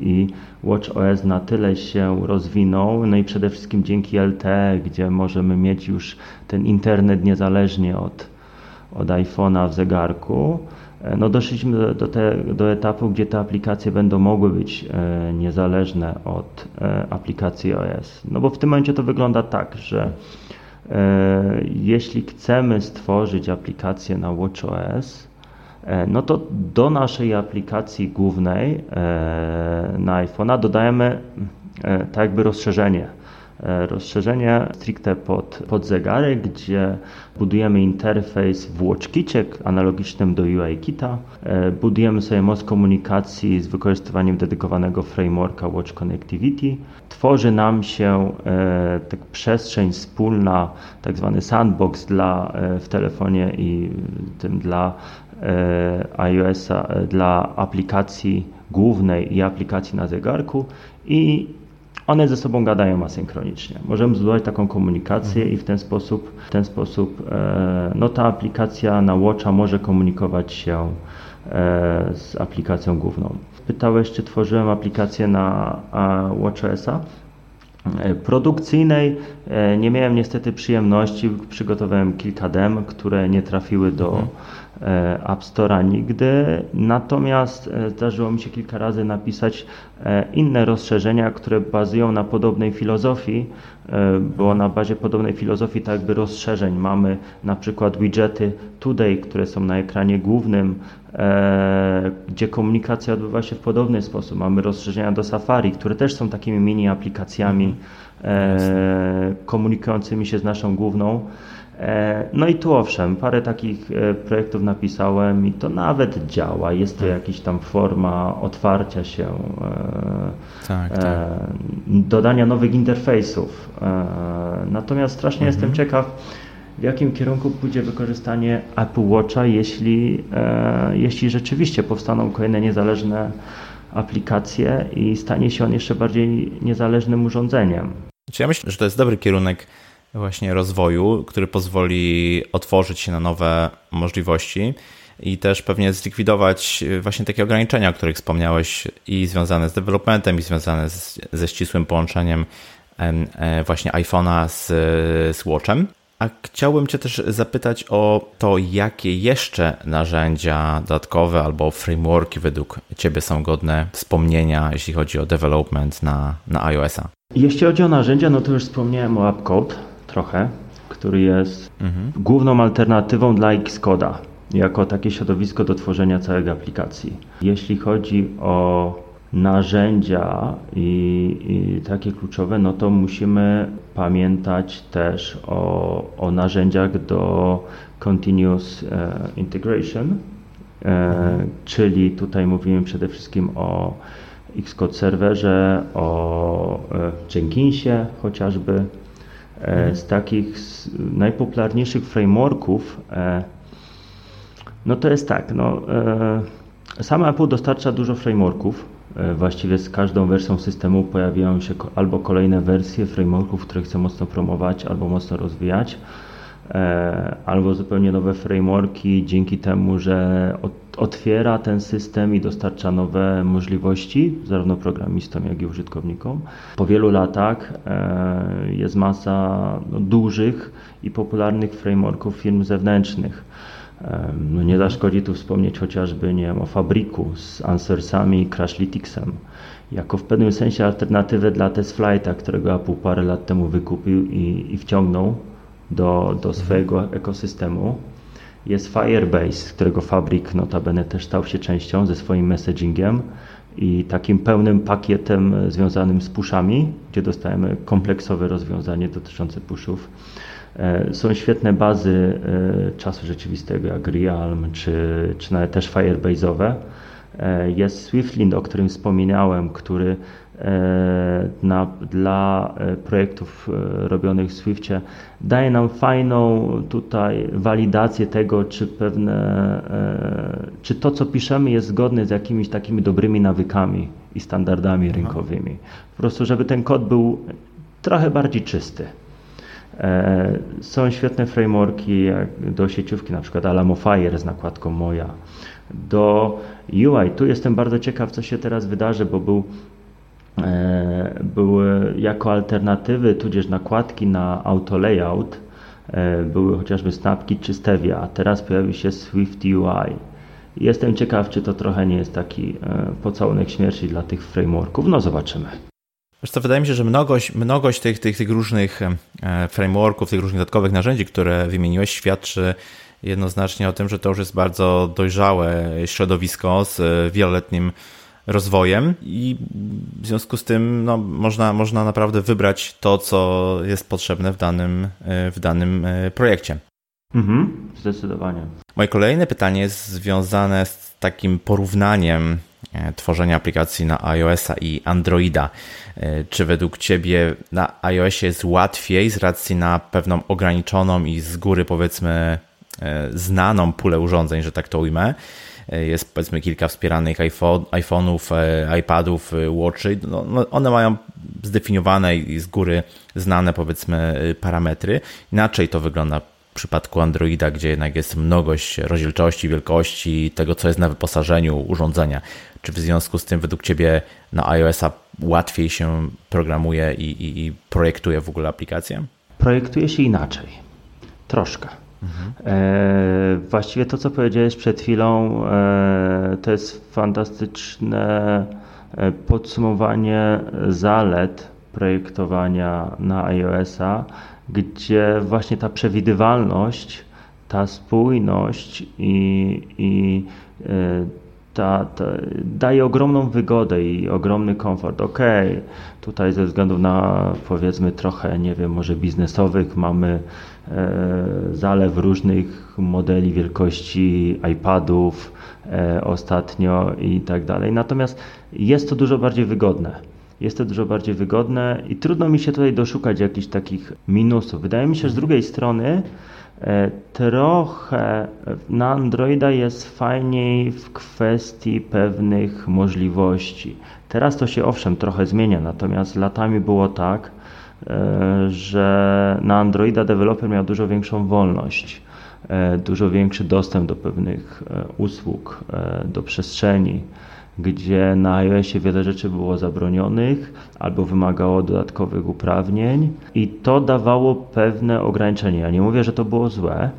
i WatchOS na tyle się rozwinął, no i przede wszystkim dzięki LTE, gdzie możemy mieć już ten internet niezależnie od od iPhone'a w zegarku, e, no doszliśmy do, te, do, etapu, gdzie te aplikacje będą mogły być e, niezależne od e, aplikacji iOS. No bo w tym momencie to wygląda tak, że e, jeśli chcemy stworzyć aplikację na WatchOS, e, no to do naszej aplikacji głównej e, na iPhone'a dodajemy tak jakby rozszerzenie rozszerzenie stricte pod, pod zegarek, gdzie budujemy interfejs w WatchKicie analogicznym do UIKita. E, budujemy sobie most komunikacji z wykorzystywaniem dedykowanego frameworka Watch Connectivity. Tworzy nam się e, tak przestrzeń wspólna, tak zwany sandbox dla, w telefonie i tym dla iOS-a dla aplikacji głównej i aplikacji na zegarku i one ze sobą gadają asynchronicznie. Możemy zbudować taką komunikację i w ten sposób, w ten sposób no, ta aplikacja na Watcha może komunikować się z aplikacją główną. Pytałeś, czy tworzyłem aplikację na WatchOS-a? E, produkcyjnej e, nie miałem niestety przyjemności. Przygotowałem kilka dem, które nie trafiły do mhm. e, App Store'a nigdy. Natomiast zdarzyło mi się kilka razy napisać inne rozszerzenia, które bazują na podobnej filozofii, bo na bazie podobnej filozofii tak jakby rozszerzeń mamy na przykład widgety Today, które są na ekranie głównym, e, gdzie komunikacja odbywa się w podobny sposób. Mamy rozszerzenia do Safari, które też są takimi mini aplikacjami e, komunikującymi się z naszą główną. E, no i tu owszem, parę takich e, projektów napisałem i to nawet działa. Jest to tak. jakaś tam forma otwarcia się, e, tak, tak. dodania nowych interfejsów. Natomiast strasznie mhm. jestem ciekaw, w jakim kierunku pójdzie wykorzystanie Apple Watcha, jeśli, jeśli rzeczywiście powstaną kolejne niezależne aplikacje i stanie się on jeszcze bardziej niezależnym urządzeniem. Ja myślę, że to jest dobry kierunek właśnie rozwoju, który pozwoli otworzyć się na nowe możliwości i też pewnie zlikwidować właśnie takie ograniczenia, o których wspomniałeś i związane z developmentem, i związane z, ze ścisłym połączeniem e, właśnie iPhone'a z, z Watchem. A chciałbym Cię też zapytać o to, jakie jeszcze narzędzia dodatkowe albo frameworki według Ciebie są godne wspomnienia, jeśli chodzi o development na, na iOS-a. Jeśli chodzi o narzędzia, no to już wspomniałem o AppCode trochę, który jest mhm. główną alternatywą dla Xcode'a jako takie środowisko do tworzenia całej aplikacji. Jeśli chodzi o narzędzia i, i, takie kluczowe, no to musimy pamiętać też o, o narzędziach do Continuous e, Integration, e, czyli tutaj mówimy przede wszystkim o Xcode serwerze, o e, Jenkinsie chociażby, z takich najpopularniejszych frameworków, e, no to jest tak, no, e, sam Apple dostarcza dużo frameworków. Właściwie z każdą wersją systemu pojawiają się albo kolejne wersje frameworków, które chcę mocno promować, albo mocno rozwijać, albo zupełnie nowe frameworki dzięki temu, że otwiera ten system i dostarcza nowe możliwości, zarówno programistom, jak i użytkownikom. Po wielu latach e, jest masa no, dużych i popularnych frameworków firm zewnętrznych. E, no nie zaszkodzi tu wspomnieć chociażby nie wiem, o Fabriku z Answersami i Crashlyticsem, jako w pewnym sensie alternatywę dla TestFlighta, którego Apple parę lat temu wykupił i, i wciągnął do, do swojego ekosystemu. Jest Firebase, którego fabryk notabene też stał się częścią ze swoim messagingiem i takim pełnym pakietem związanym z pushami, gdzie dostajemy kompleksowe rozwiązanie dotyczące pushów. E, są świetne bazy e, czasu rzeczywistego jak Realm czy, czy nawet też Firebase'owe. E, jest Swiftlind, o którym wspominałem, który na, dla e, projektów e, robionych w Swiftie daje nam fajną tutaj walidację tego, czy pewne, czy to, co piszemy jest zgodne z jakimiś takimi dobrymi nawykami i standardami rynkowymi. Po prostu, żeby ten kod był trochę bardziej czysty. Są świetne frameworki jak do sieciówki, na przykład Alamo Fire z nakładką moja. Do UI, tu jestem bardzo ciekaw, co się teraz wydarzy, bo był E, były jako alternatywy, tudzież nakładki na auto layout, e, były chociażby Snapki czy Stevia, a teraz pojawi się Swift UI. Jestem ciekaw, czy to trochę nie jest taki e, pocałunek śmierci dla tych frameworków. No zobaczymy. Wiesz wydaje mi się, że mnogość, mnogość tych, tych, tych różnych frameworków, tych różnych dodatkowych narzędzi, które wymieniłeś, świadczy jednoznacznie o tym, że to już jest bardzo dojrzałe środowisko z wieloletnim rozwojem i w związku z tym no, można, można naprawdę wybrać to, co jest potrzebne w danym, w danym e, projekcie. Mhm, zdecydowanie. Moje kolejne pytanie jest związane z takim porównaniem e, tworzenia aplikacji na iOS-a i Androida. E, czy według Ciebie na iOSie jest łatwiej z racji na pewną ograniczoną i z góry powiedzmy znaną pulę urządzeń, że tak to ujmę. Jest powiedzmy kilka wspieranych iPhone, iPhone'ów, iPadów, Watchy. No, no, one mają zdefiniowane i z góry znane powiedzmy parametry. Inaczej to wygląda w przypadku Androida, gdzie jednak jest mnogość rozdzielczości, wielkości, tego co jest na wyposażeniu urządzenia. Czy w związku z tym według Ciebie na iOS-a łatwiej się programuje i, i, i projektuje w ogóle aplikację? Projektuje się inaczej. Troszkę. E, właściwie to, co powiedziałeś przed chwilą, e, to jest fantastyczne e, podsumowanie zalet projektowania na iOS-a, gdzie właśnie ta przewidywalność, ta spójność i, i e, ta, ta, daje ogromną wygodę i ogromny komfort. Ok, tutaj ze względu na powiedzmy trochę, nie wiem, może biznesowych mamy zalew różnych modeli wielkości iPadów e, ostatnio i tak dalej. Natomiast jest to dużo bardziej wygodne. Jest to dużo bardziej wygodne i trudno mi się tutaj doszukać jakichś takich minusów. Wydaje mi się, że z drugiej strony E, trochę na Androida jest fajniej w kwestii pewnych możliwości. Teraz to się owszem trochę zmienia, natomiast latami było tak, e, że na Androida deweloper miał dużo większą wolność, e, dużo większy dostęp do pewnych usług, do przestrzeni gdzie na iOSie wiele rzeczy było zabronionych albo wymagało dodatkowych uprawnień i to dawało pewne ograniczenia. Ja nie mówię, że to było złe,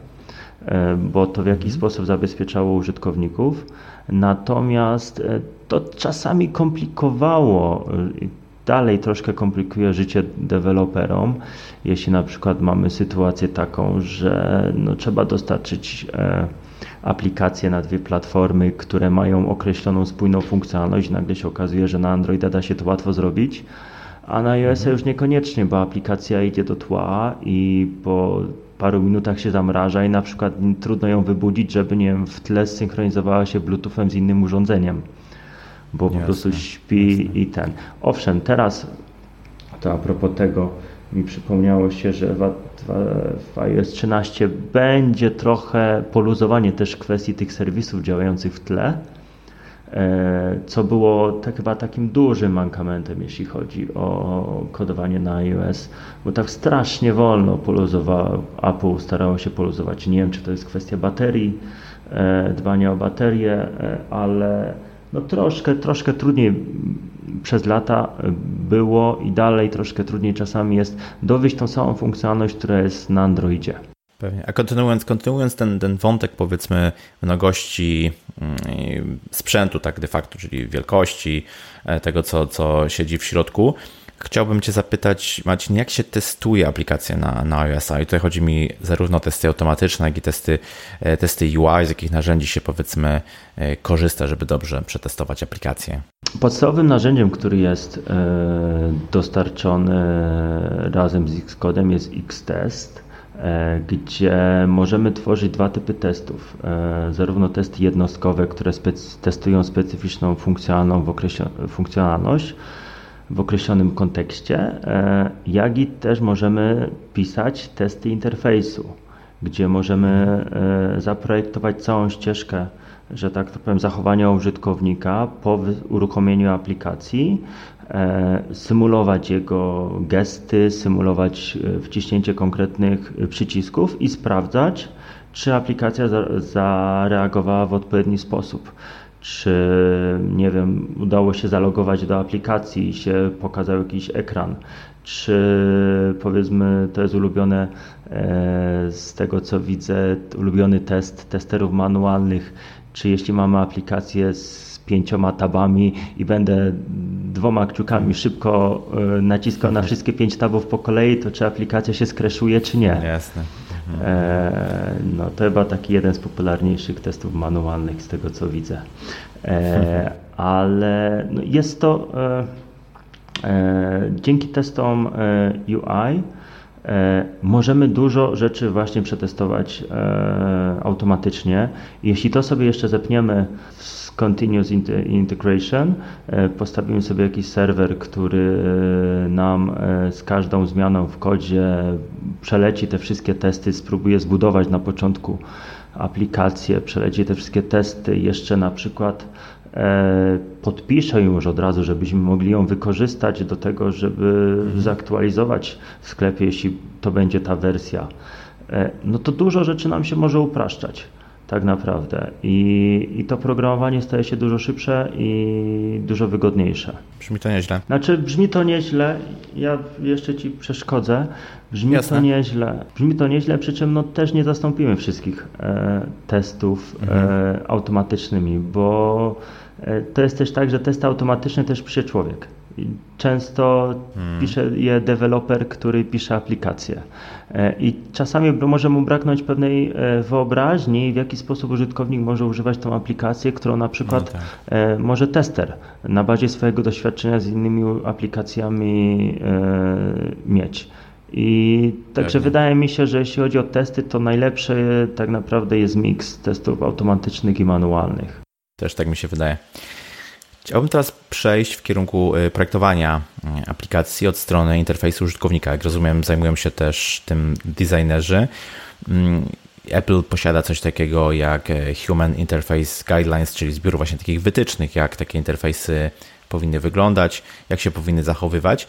e, bo to w jakiś mhm. sposób zabezpieczało użytkowników, natomiast e, to czasami komplikowało e, dalej troszkę komplikuje życie deweloperom, jeśli na przykład mamy sytuację taką, że no, trzeba dostarczyć e, aplikacje na dwie platformy, które mają określoną spójną funkcjonalność. Nagle się okazuje, że na Androida da się to łatwo zrobić, a na iOS mhm. już niekoniecznie, bo aplikacja idzie do tła i po paru minutach się zamraża i na przykład trudno ją wybudzić, żeby nie wiem, w tle zsynchronizowała się Bluetoothem z innym urządzeniem, bo jasne, po prostu śpi jasne. i ten. Owszem, teraz to a propos tego, mi przypomniało się, że w, w iOS 13 będzie trochę poluzowanie też kwestii tych serwisów działających w tle, e, co było tak chyba takim dużym mankamentem, jeśli chodzi o kodowanie na iOS, bo tak strasznie wolno poluzował, Apple starało się poluzować. Nie wiem, czy to jest kwestia baterii, e, dbania o baterię, e, ale no troszkę, troszkę trudniej przez lata było i dalej troszkę trudniej czasami jest dowieść tą samą funkcjonalność, która jest na Androidzie. Pewnie. A kontynuując, kontynuując ten, ten wątek, powiedzmy, mnogości mm, sprzętu, tak de facto, czyli wielkości e, tego, co, co siedzi w środku, Chciałbym Cię zapytać, Marcin, jak się testuje aplikacje na, na iOS? I tutaj chodzi mi zarówno o testy automatyczne, jak i testy, e, testy UI, z jakich narzędzi się powiedzmy e, korzysta, żeby dobrze przetestować aplikację. Podstawowym narzędziem, który jest e, dostarczony razem z Xcodem jest Xtest gdzie możemy tworzyć dwa typy testów. Zarówno testy jednostkowe, które testują specyficzną funkcjonalność, w określonym kontekście, e, jak i też możemy pisać testy interfejsu, gdzie możemy e, zaprojektować całą ścieżkę, że tak powiem, zachowania użytkownika po uruchomieniu aplikacji, e, symulować jego gesty, symulować wciśnięcie konkretnych przycisków i sprawdzać, czy aplikacja zareagowała w odpowiedni sposób czy nie wiem, udało się zalogować do aplikacji i się pokazał jakiś ekran, czy powiedzmy to jest ulubione e, z tego co widzę, ulubiony test testerów manualnych, czy jeśli mamy aplikację z pięcioma tabami i będę dwoma kciukami szybko e, naciskał na wszystkie pięć tabów po kolei, to czy aplikacja się skreszuje, czy nie. Jasne. E, no to chyba taki jeden z popularniejszych testów manualnych z tego co widzę. E, ale no jest to e, dzięki testom UI możemy dużo rzeczy właśnie przetestować automatycznie. Jeśli to sobie jeszcze zepniemy w continuous integration. Postawimy sobie jakiś serwer, który nam z każdą zmianą w kodzie przeleci te wszystkie testy, spróbuje zbudować na początku aplikację, przeleci te wszystkie testy, jeszcze na przykład e, podpiszę ją już od razu, żebyśmy mogli ją wykorzystać do tego, żeby mhm. zaktualizować w sklepie, jeśli to będzie ta wersja. E, no to dużo rzeczy nam się może upraszczać tak naprawdę. I, I to programowanie staje się dużo szybsze i dużo wygodniejsze. Brzmi to nieźle. Znaczy, brzmi to nieźle. Ja jeszcze ci przeszkodzę. Brzmi Jasne. to nieźle. Brzmi to nieźle, przy czym no, też nie zastąpimy wszystkich e, testów e, mhm. e, automatycznymi, bo e, to jest też tak, że testy automatyczne też pisze człowiek. Często hmm. pisze je deweloper, który pisze aplikację. E, I czasami może mu braknąć pewnej e, wyobraźni, w jaki sposób użytkownik może używać tą aplikację, którą na przykład no tak. E, może tester na bazie swojego doświadczenia z innymi aplikacjami mieć. I także Pewnie. wydaje mi się, że jeśli chodzi o testy, to najlepszy tak naprawdę jest miks testów automatycznych i manualnych. Też tak mi się wydaje. Chciałbym teraz przejść w kierunku y, projektowania y, aplikacji od strony interfejsu użytkownika. Jak rozumiem, zajmują się też tym designerzy. Mm, Apple posiada coś takiego jak y, Human Interface Guidelines, czyli zbiór właśnie takich wytycznych, jak takie interfejsy powinny wyglądać, jak się powinny zachowywać.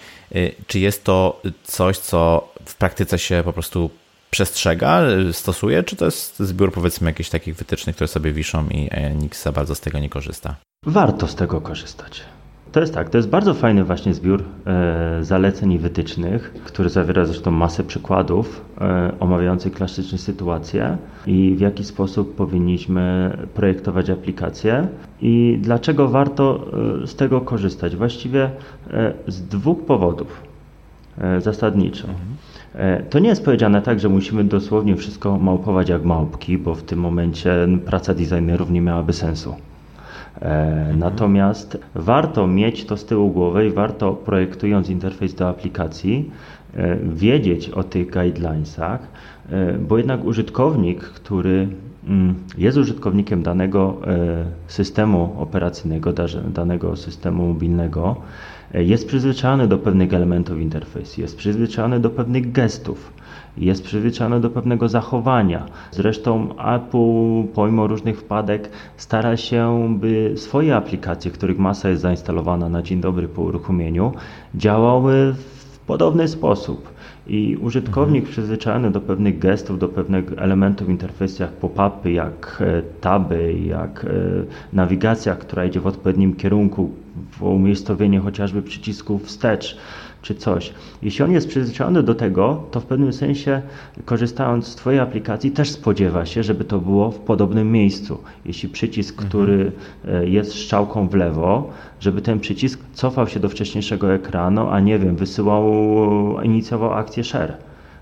Czy jest to coś, co w praktyce się po prostu przestrzega, stosuje, czy to jest zbiór powiedzmy jakichś takich wytycznych, które sobie wiszą i nikt za bardzo z tego nie korzysta? Warto z tego korzystać. To jest tak, to jest bardzo fajny właśnie zbiór e, zaleceń i wytycznych, który zawiera zresztą masę przykładów e, omawiających klasyczne sytuacje i w jaki sposób powinniśmy projektować aplikacje i dlaczego warto e, z tego korzystać. Właściwie e, z dwóch powodów e, zasadniczo. E, to nie jest powiedziane tak, że musimy dosłownie wszystko małpować jak małpki, bo w tym momencie praca designerów nie miałaby sensu. E, natomiast warto mieć to z tyłu głowy i warto projektując interfejs do aplikacji e, wiedzieć o tych guidelinesach, bo jednak użytkownik, który mm, jest użytkownikiem danego systemu operacyjnego, danego systemu mobilnego, jest przyzwyczajony do pewnych elementów interfejsu, jest przyzwyczajony do pewnych gestów, jest przyzwyczajony do pewnego zachowania. Zresztą Apple, pomimo różnych wpadek, stara się, by swoje aplikacje, których masa jest zainstalowana na dzień dobry po uruchomieniu, działały w podobny sposób. I użytkownik mhm. przyzwyczajony do pewnych gestów, do pewnych elementów interfejsu, jak pop-upy, jak e, taby, jak e, nawigacja, która idzie w odpowiednim kierunku, umiejscowienie chociażby przycisku wstecz czy coś. Jeśli on jest przyzwyczajony do tego, to w pewnym sensie, korzystając z Twojej aplikacji, też spodziewa się, żeby to było w podobnym miejscu. Jeśli przycisk, mhm. który e, jest strzałką w lewo, żeby ten przycisk cofał się do wcześniejszego ekranu, a nie wiem, wysyłał, inicjował akcję share,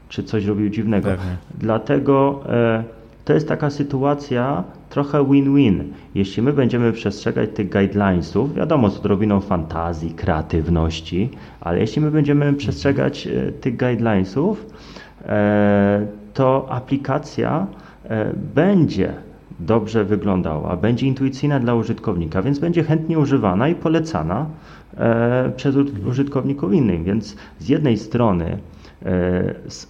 czy coś robił dziwnego. Pewnie. Dlatego e, to jest taka sytuacja trochę win-win. Jeśli my będziemy przestrzegać tych guidelinesów, wiadomo, z odrobiną fantazji, kreatywności, ale jeśli my będziemy przestrzegać e, tych guidelinesów, e, to aplikacja e, będzie dobrze wyglądała, będzie intuicyjna dla użytkownika, więc będzie chętnie używana i polecana przez użytkowników innych. Więc z jednej strony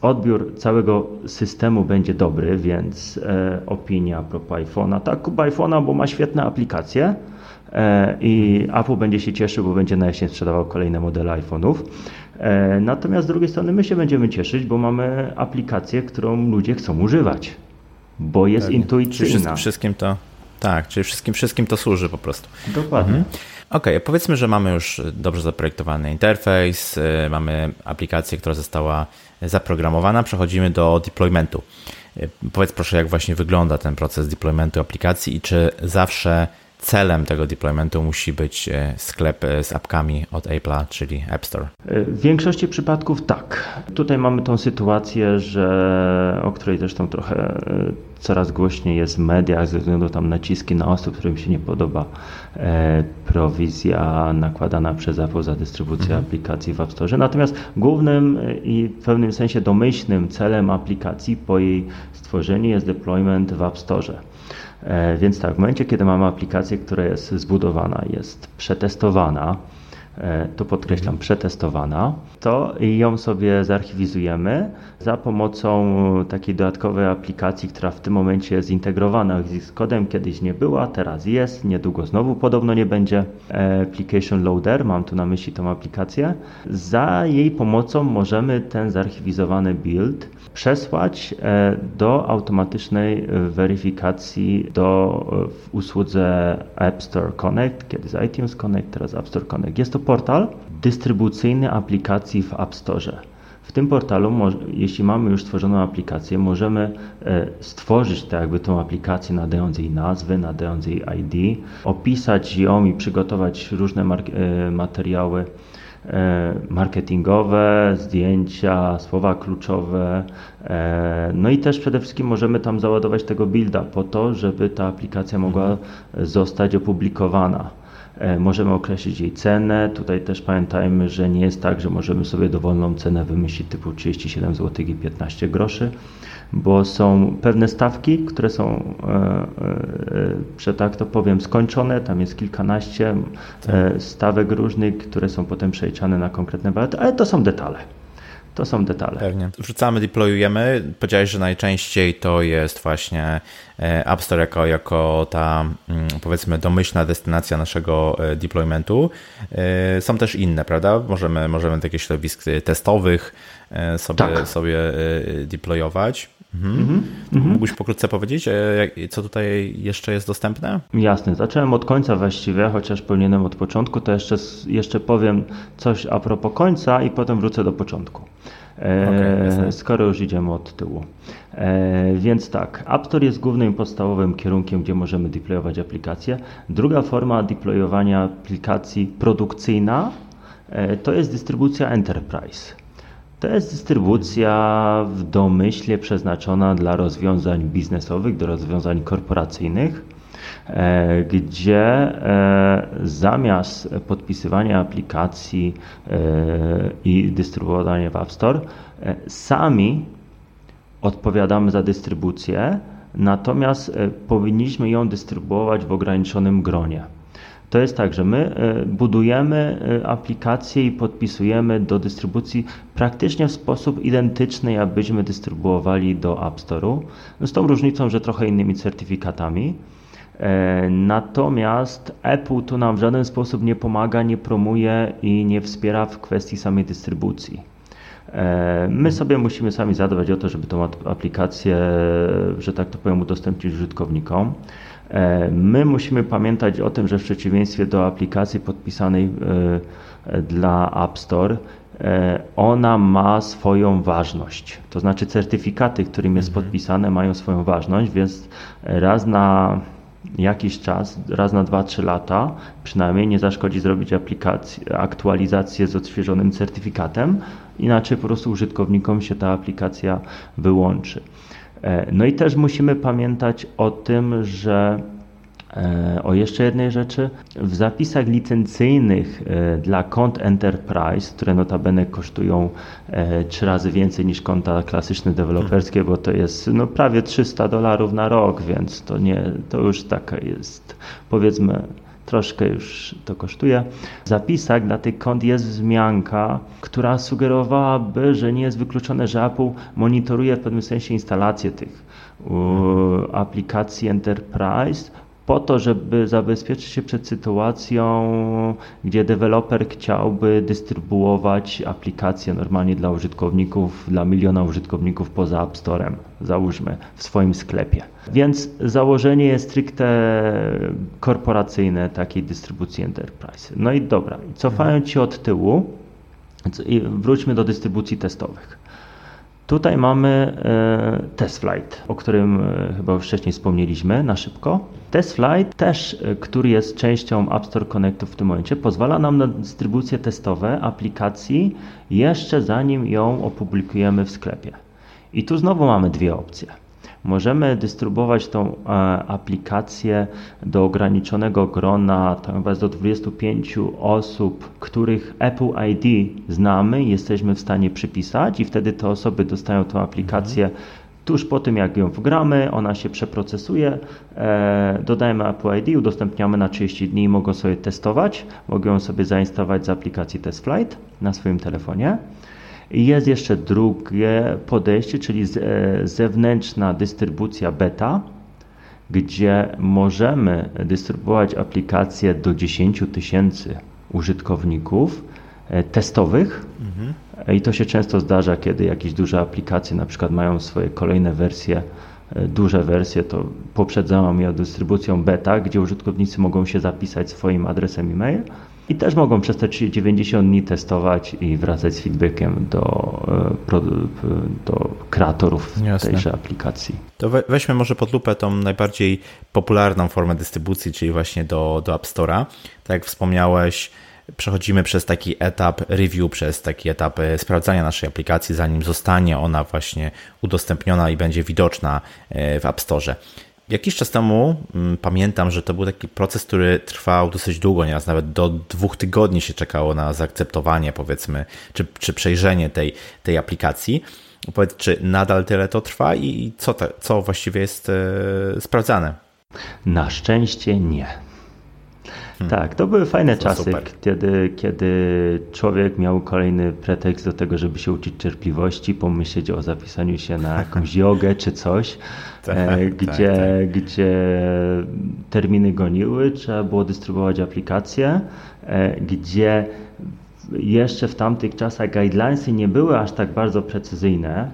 odbiór całego systemu będzie dobry, więc e, opinia propos iPhone'a. Tak, kup iPhone'a, bo ma świetne aplikacje e, i Apple będzie się cieszył, bo będzie na jesień sprzedawał kolejne modele iPhone'ów. Natomiast z drugiej strony my się będziemy cieszyć, bo mamy aplikację, którą ludzie chcą używać, bo jest tak. intuicyjna. Czyli wszystkim to, tak, czyli wszystkim, wszystkim to służy po prostu. Dokładnie. Mhm. Ok, powiedzmy, że mamy już dobrze zaprojektowany interfejs, y, mamy aplikację, która została zaprogramowana, przechodzimy do deploymentu. Y, powiedz proszę, jak właśnie wygląda ten proces deploymentu aplikacji i czy zawsze celem tego deploymentu musi być e, sklep e, z apkami od Apple'a, czyli App Store? E, w większości przypadków tak. Tutaj mamy tą sytuację, że, o której zresztą trochę coraz głośniej jest w mediach ze względu tam naciski na osób, którym się nie podoba prowizja nakładana przez Apple za dystrybucję mhm. aplikacji w App Store. Natomiast głównym i w pewnym sensie domyślnym celem aplikacji po jej stworzeniu jest deployment w App Store. Więc tak, w momencie, kiedy mamy aplikację, która jest zbudowana, jest przetestowana, E, to podkreślam, przetestowana, to ją sobie zarchiwizujemy za pomocą takiej dodatkowej aplikacji, która w tym momencie jest zintegrowana z kodem. Kiedyś nie była, teraz jest, niedługo znowu podobno nie będzie. E, application Loader, mam tu na myśli tą aplikację. Za jej pomocą możemy ten zarchiwizowany build przesłać e, do automatycznej weryfikacji do, w usłudze App Store Connect, kiedyś iTunes Connect, teraz App Store Connect. Jest to portal dystrybucyjny aplikacji w App Store. W tym portalu, jeśli mamy już stworzoną aplikację, możemy e, stworzyć tak jakby tą aplikację, nadając jej nazwy, nadając jej ID, opisać ją i przygotować różne e, materiały e, marketingowe, zdjęcia, słowa kluczowe. No i też przede wszystkim możemy tam załadować tego builda po to, żeby ta aplikacja mogła zostać opublikowana. E, możemy określić jej cenę. Tutaj też pamiętajmy, że nie jest tak, że możemy sobie dowolną cenę wymyślić typu 37 zł i 15 groszy, bo są pewne stawki, które są, e, e, że tak to powiem, skończone. Tam jest kilkanaście tak. stawek różnych, które są potem przeliczane na konkretne walory, ale to są detale. To są detale. Pewnie. Wrzucamy, deployujemy. Powiedziałeś, że najczęściej to jest właśnie e, App Store jako, jako ta mm, powiedzmy domyślna destynacja naszego e, deploymentu. E, są też inne, prawda? Możemy, możemy takie środowisk testowych sobie, tak. sobie deployować. Mhm. Mhm. Mógłbyś pokrótce powiedzieć, co tutaj jeszcze jest dostępne? Jasne, zacząłem od końca właściwie, chociaż powinienem od początku, to jeszcze, jeszcze powiem coś a propos końca i potem wrócę do początku. Okay, skoro już idziemy od tyłu. E, więc tak, App Store jest głównym podstawowym kierunkiem, gdzie możemy deployować aplikacje. Druga forma deployowania aplikacji produkcyjna e, to jest dystrybucja Enterprise. To jest dystrybucja w domyśle przeznaczona dla rozwiązań biznesowych, do rozwiązań korporacyjnych, e, gdzie e, zamiast podpisywania aplikacji e, i dystrybuowania w App Store, sami odpowiadamy za dystrybucję, natomiast powinniśmy ją dystrybuować w ograniczonym gronie. To jest tak, że my e, budujemy e, aplikacje i podpisujemy do dystrybucji praktycznie w sposób identyczny, jakbyśmy dystrybuowali do App Store'u, no z tą różnicą, że trochę innymi certyfikatami. E, natomiast Apple tu nam w żaden sposób nie pomaga, nie promuje i nie wspiera w kwestii samej dystrybucji. My sobie musimy sami zadbać o to, żeby tą aplikację, że tak to powiem, udostępnić użytkownikom. E, my musimy pamiętać o tym, że w przeciwieństwie do aplikacji podpisanej e, dla App Store, e, ona ma swoją ważność. To znaczy certyfikaty, którym jest mhm. podpisane, mają swoją ważność, więc raz na jakiś czas, raz na 2-3 lata, przynajmniej nie zaszkodzi zrobić aplikację, aktualizację z odświeżonym certyfikatem, inaczej po prostu użytkownikom się ta aplikacja wyłączy. E, no i też musimy pamiętać o tym, że e, o jeszcze jednej rzeczy. W zapisach licencyjnych e, dla kont Enterprise, które notabene kosztują trzy razy więcej niż konta klasyczne deweloperskie, bo to jest no, prawie 300 dolarów na rok, więc to, nie, to już taka jest powiedzmy troszkę już to kosztuje. Zapisach dla tych kont jest wzmianka, która sugerowałaby, że nie jest wykluczone, że Apple monitoruje w pewnym sensie instalację tych aplikacji Enterprise po to, żeby zabezpieczyć się przed sytuacją, gdzie deweloper chciałby dystrybuować aplikację normalnie dla użytkowników, dla miliona użytkowników poza App Storem, załóżmy, w swoim sklepie. Więc założenie jest stricte korporacyjne takiej dystrybucji enterprise. No i dobra, cofając się od tyłu, wróćmy do dystrybucji testowych. Tutaj mamy e, TestFlight, o którym e, chyba już wcześniej wspomnieliśmy na szybko. TestFlight też, e, który jest częścią App Store Connectu w tym momencie, pozwala nam na dystrybucję testowe aplikacji jeszcze zanim ją opublikujemy w sklepie. I tu znowu mamy dwie opcje. Możemy dystrybuować tą e, aplikację do ograniczonego grona, jest do 25 osób, których Apple ID znamy jesteśmy w stanie przypisać i wtedy te osoby dostają tą aplikację Tuż po tym, jak ją wgramy, ona się przeprocesuje, e, dodajemy Apple ID, udostępniamy na 30 dni i mogą sobie testować. Mogą sobie zainstalować z aplikacji TestFlight na swoim telefonie. I jest jeszcze drugie podejście, czyli e, zewnętrzna dystrybucja beta, gdzie możemy dystrybuować aplikacje do 10 tysięcy użytkowników e, testowych. Mhm. I to się często zdarza, kiedy jakieś duże aplikacje na przykład mają swoje kolejne wersje, e, duże wersje, to poprzedzają je dystrybucją beta, gdzie użytkownicy mogą się zapisać swoim adresem e-mail i też mogą przez te 90 dni testować i wracać z feedbackiem do, e, do kreatorów Jasne. tejże aplikacji. To weźmy może pod lupę tą najbardziej popularną formę dystrybucji, czyli właśnie do, do App Store'a. Tak jak wspomniałeś, przechodzimy przez taki etap review, przez taki etap e, sprawdzania naszej aplikacji, zanim zostanie ona właśnie udostępniona i będzie widoczna e, w App Store. Jakiś czas temu mm, pamiętam, że to był taki proces, który trwał dosyć długo, nieraz nawet do dwóch tygodni się czekało na zaakceptowanie, powiedzmy, czy, czy przejrzenie tej, tej aplikacji. Powiedz, czy nadal tyle to trwa i co, te, co właściwie jest e, sprawdzane? Na szczęście nie. Hmm. Tak, to były fajne to czasy, kiedy, kiedy człowiek miał kolejny pretekst do tego, żeby się uczyć cierpliwości, pomyśleć o zapisaniu się na jakąś jogę czy coś, tak, e, tak, gdzie, tak. gdzie terminy goniły, trzeba było dystrybuować aplikacje, e, gdzie jeszcze w tamtych czasach guidelinesy nie były aż tak bardzo precyzyjne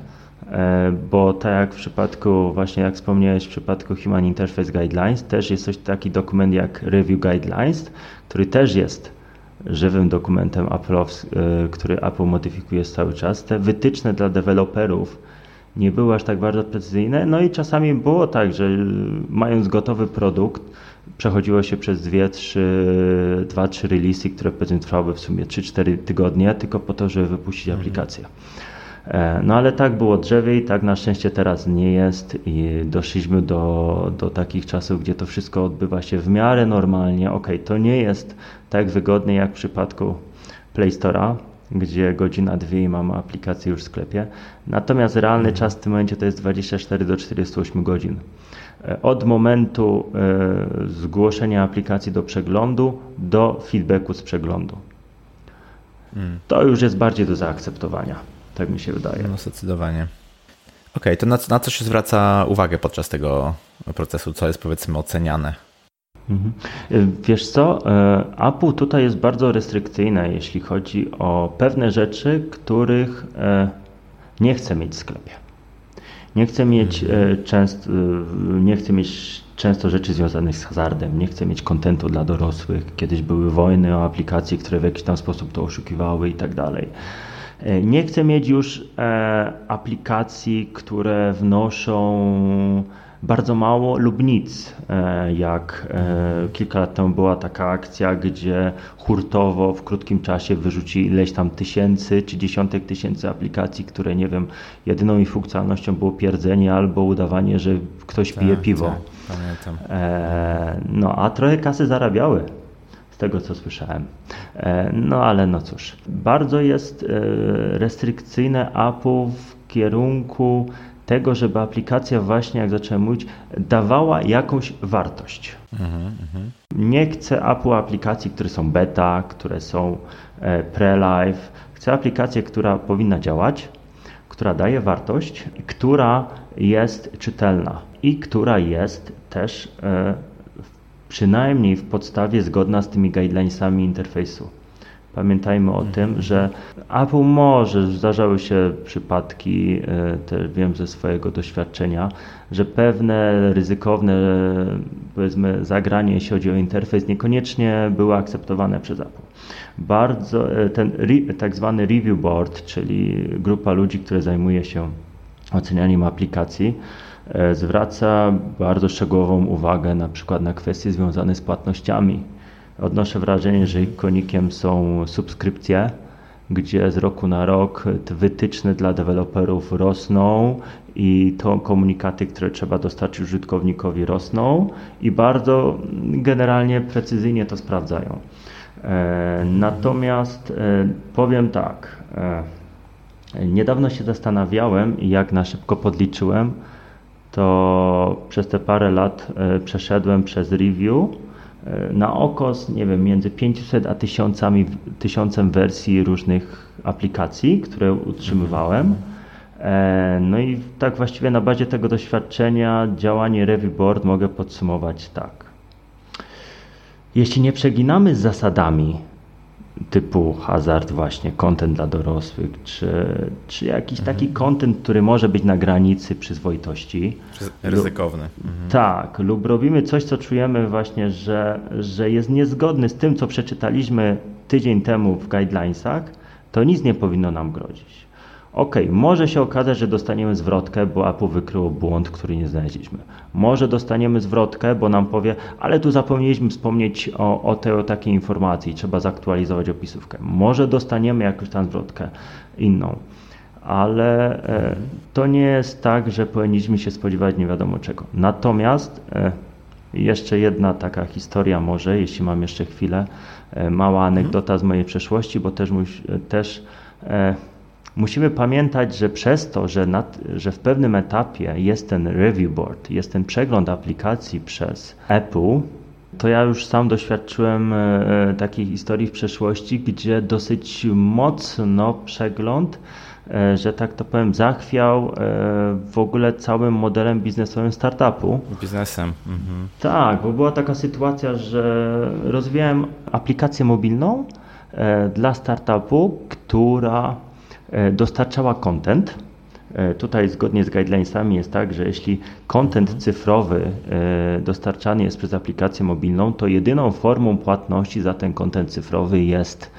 bo tak jak w przypadku, właśnie jak wspomniałeś, w przypadku Human Interface Guidelines, też jest coś taki dokument jak Review Guidelines, który też jest żywym dokumentem Apple, e, który Apple modyfikuje cały czas. Te wytyczne dla deweloperów nie były aż tak bardzo precyzyjne, no i czasami było tak, że mając gotowy produkt, przechodziło się przez dwie, trzy, dwa, trzy releasy, które powiedzmy trwały w sumie 3-4 tygodnie, tylko po to, żeby wypuścić mhm. aplikację. E, no ale tak było drzewiej, tak na szczęście teraz nie jest i doszliśmy do, do takich czasów, gdzie to wszystko odbywa się w miarę normalnie. Ok, to nie jest tak wygodnie jak w przypadku Play Store'a, gdzie godzina, dwie i mamy aplikację już w sklepie. Natomiast realny mhm. czas w tym momencie to jest 24 do 48 godzin. E, od momentu e, zgłoszenia aplikacji do przeglądu do feedbacku z przeglądu. Mm. To już jest bardziej do zaakceptowania. Tak mi się wydaje. No zdecydowanie. Okej, okay, to na, na co się zwraca uwagę podczas tego procesu? Co jest powiedzmy oceniane? Mhm. Wiesz co, e, Apple tutaj jest bardzo restrykcyjne, jeśli chodzi o pewne rzeczy, których e, nie chce mieć w sklepie. Nie chce mieć mhm. Często, nie chce mieć często rzeczy związanych z hazardem, nie chce mieć kontentu dla dorosłych. Kiedyś były wojny o aplikacje, które w jakiś tam sposób to oszukiwały i tak dalej. E, nie chcę mieć już e, aplikacji, które wnoszą bardzo mało lub nic. E, jak kilka lat temu była taka akcja, gdzie hurtowo w krótkim czasie wyrzucili ileś tam tysięcy czy dziesiątek tysięcy aplikacji, które nie wiem, jedyną ich funkcjonalnością było pierdzenie albo udawanie, że ktoś tak, pije piwo. Tak, pamiętam. No a trochę kasy zarabiały z tego co słyszałem. E, no ale no cóż, bardzo jest e, restrykcyjne Apple w kierunku tego, żeby aplikacja właśnie, jak zacząłem mówić, dawała jakąś wartość. Mhm, mhm. Nie chcę Apple aplikacji, które są beta, które są e, pre-live. Chcę aplikację, która powinna działać, która daje wartość, która jest czytelna i która jest też przynajmniej w podstawie zgodna z tymi guidelinesami interfejsu. Pamiętajmy o tym, mhm. że Apple może, zdarzały się przypadki, e, też wiem ze swojego doświadczenia, że pewne ryzykowne powiedzmy zagranie, jeśli chodzi o interfejs, niekoniecznie były akceptowane przez Apple. Bardzo e, ten tak zwany review board, czyli grupa ludzi, która zajmuje się ocenianiem aplikacji, zwraca bardzo szczegółową uwagę na przykład na kwestie związane z płatnościami. Odnoszę wrażenie, że ich konikiem są subskrypcje, gdzie z roku na rok te wytyczne dla deweloperów rosną i to komunikaty, które trzeba dostarczyć użytkownikowi rosną i bardzo generalnie precyzyjnie to sprawdzają. E, natomiast e, powiem tak, Niedawno się zastanawiałem i jak na szybko podliczyłem, to przez te parę lat e, przeszedłem przez review e, na okos, nie wiem, między 500 a 1000, 1000 wersji różnych aplikacji, które utrzymywałem. E, no i tak właściwie na bazie tego doświadczenia działanie Review Board mogę podsumować tak. Jeśli nie przeginamy z zasadami typu hazard właśnie, content dla dorosłych, czy, czy jakiś mhm. taki content, który może być na granicy przyzwoitości. Ryzykowny. Mhm. Tak, lub robimy coś, co czujemy właśnie, że, że jest niezgodny z tym, co przeczytaliśmy tydzień temu w guidelinesach, to nic nie powinno nam grozić. Ok, może się okazać, że dostaniemy zwrotkę, bo Apple wykryło błąd, który nie znaleźliśmy. Może dostaniemy zwrotkę, bo nam powie, ale tu zapomnieliśmy wspomnieć o, o tej o takiej informacji, trzeba zaktualizować opisówkę. Może dostaniemy jakąś tam zwrotkę inną, ale e, to nie jest tak, że powinniśmy się spodziewać nie wiadomo czego. Natomiast e, jeszcze jedna taka historia może, jeśli mam jeszcze chwilę, e, mała anegdota z mojej przeszłości, bo też, też e, Musimy pamiętać, że przez to, że, nad, że w pewnym etapie jest ten review board, jest ten przegląd aplikacji przez Apple, to ja już sam doświadczyłem e, e, takiej historii w przeszłości, gdzie dosyć mocno przegląd, e, że tak to powiem, zachwiał w ogóle całym modelem biznesowym startupu. Biznesem. Mhm. Tak, bo była taka sytuacja, że rozwijałem aplikację mobilną dla startupu, która dostarczała content. E, tutaj zgodnie z guidelinesami jest tak, że jeśli content mhm. cyfrowy e, dostarczany jest przez aplikację mobilną, to jedyną formą płatności za ten content cyfrowy jest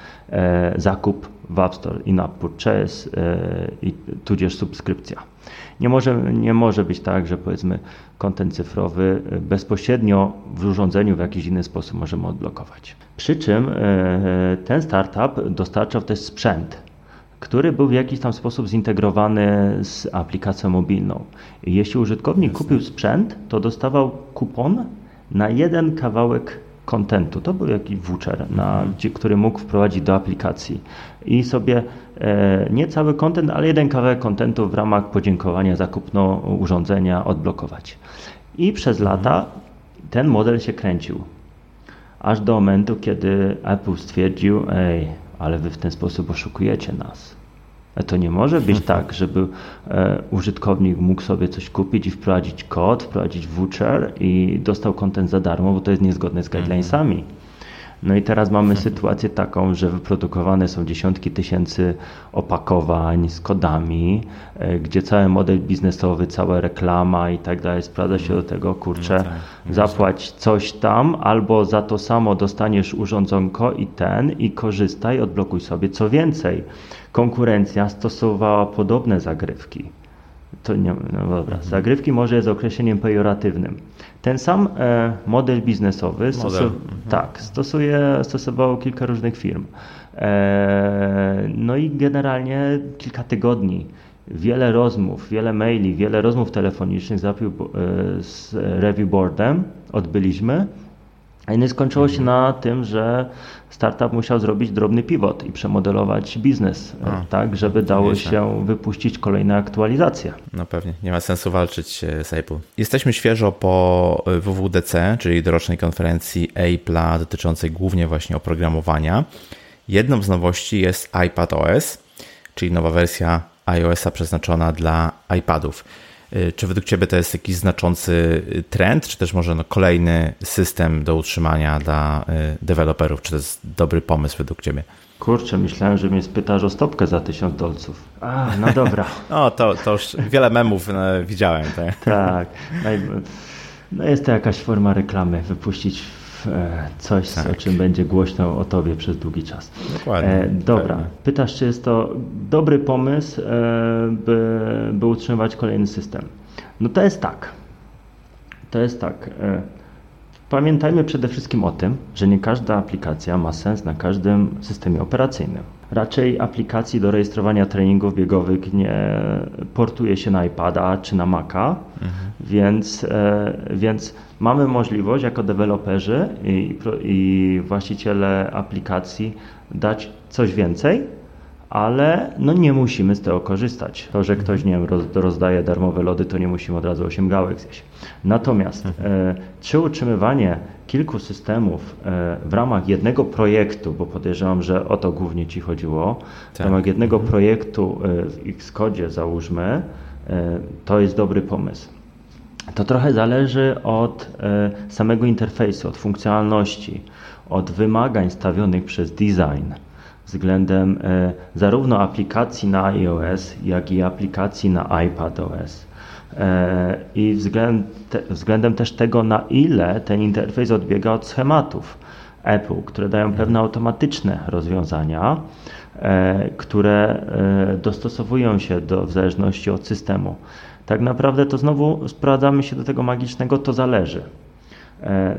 zakup w App Store, in-app purchase i tudzież subskrypcja. Nie może, nie może być tak, że powiedzmy kontent cyfrowy bezpośrednio w urządzeniu w jakiś inny sposób możemy odblokować. Przy czym ten startup dostarczał też sprzęt który był w jakiś tam sposób zintegrowany z aplikacją mobilną. Jeśli użytkownik kupił sprzęt, to dostawał kupon na jeden kawałek kontentu. To był jakiś voucher, na, mhm. który mógł wprowadzić do aplikacji. I sobie e, nie cały kontent, ale jeden kawałek kontentu w ramach podziękowania za kupno urządzenia odblokować. I przez mhm. lata ten model się kręcił. Aż do momentu, kiedy Apple stwierdził, ej, ale wy w ten sposób oszukujecie nas. To nie może być tak, żeby e, użytkownik mógł sobie coś kupić i wprowadzić kod, wprowadzić voucher i dostał kontent za darmo, bo to jest niezgodne z guidelinesami. No i teraz mamy sytuację taką, że wyprodukowane są dziesiątki tysięcy opakowań z kodami, e, gdzie cały model biznesowy, cała reklama i tak dalej sprawdza się do tego, kurczę, no tak, zapłać coś tam, albo za to samo dostaniesz urządzonko i ten i korzystaj, odblokuj sobie. Co więcej, konkurencja stosowała podobne zagrywki. To nie, no dobra. Zagrywki może jest określeniem pejoratywnym. Ten sam e, model biznesowy model. mhm. tak, stosuje, stosowało kilka różnych firm. E, no i generalnie kilka tygodni, wiele rozmów, wiele maili, wiele rozmów telefonicznych z, e, z review boardem odbyliśmy. No skończyło się na tym, że startup musiał zrobić drobny pivot i przemodelować biznes, A, tak, żeby dało się wypuścić kolejne aktualizacje. No pewnie, nie ma sensu walczyć e, z Apple. Jesteśmy świeżo po e, WWDC, czyli dorocznej konferencji Apple'a dotyczącej głównie właśnie oprogramowania. Jedną z nowości jest iPad OS, czyli nowa wersja iOS-a przeznaczona dla iPadów. Y, czy według Ciebie to jest jakiś znaczący y, trend, czy też może no kolejny system do utrzymania dla y, deweloperów? Czy to jest dobry pomysł według Ciebie? Kurczę, myślałem, że mnie spytasz o stopkę za tysiąc dolców. A, no dobra. no to, to już wiele memów widziałem. Tak, tak. No, no jest to jakaś forma reklamy, wypuścić coś, tak. o czym będzie głośno o tobie przez długi czas. Dokładnie. E, dobra. Pewnie. Pytasz, czy jest to dobry pomysł, e, by, by utrzymywać kolejny system? No to jest tak. To jest tak. E, pamiętajmy przede wszystkim o tym, że nie każda aplikacja ma sens na każdym systemie operacyjnym. Raczej aplikacji do rejestrowania treningów biegowych nie portuje się na iPada czy na Maca, mhm. więc, e, więc mamy możliwość jako deweloperzy i, i właściciele aplikacji dać coś więcej, ale no nie musimy z tego korzystać. To, że ktoś nie wiem, rozdaje darmowe lody, to nie musimy od razu 8 gałek zjeść. Natomiast mhm. e, czy utrzymywanie kilku systemów e, w ramach jednego projektu, bo podejrzewam, że o to głównie Ci chodziło, tak. w ramach jednego mhm. projektu e, w Xcode załóżmy, e, to jest dobry pomysł. To trochę zależy od samego interfejsu, od funkcjonalności, od wymagań stawionych przez design względem zarówno aplikacji na iOS, jak i aplikacji na iPadOS. E, I względem też tego, na ile ten interfejs odbiega od schematów Apple, które dają pewne automatyczne rozwiązania, e, które dostosowują się do, w zależności od systemu. Tak naprawdę to znowu sprowadzamy się do tego magicznego, to zależy.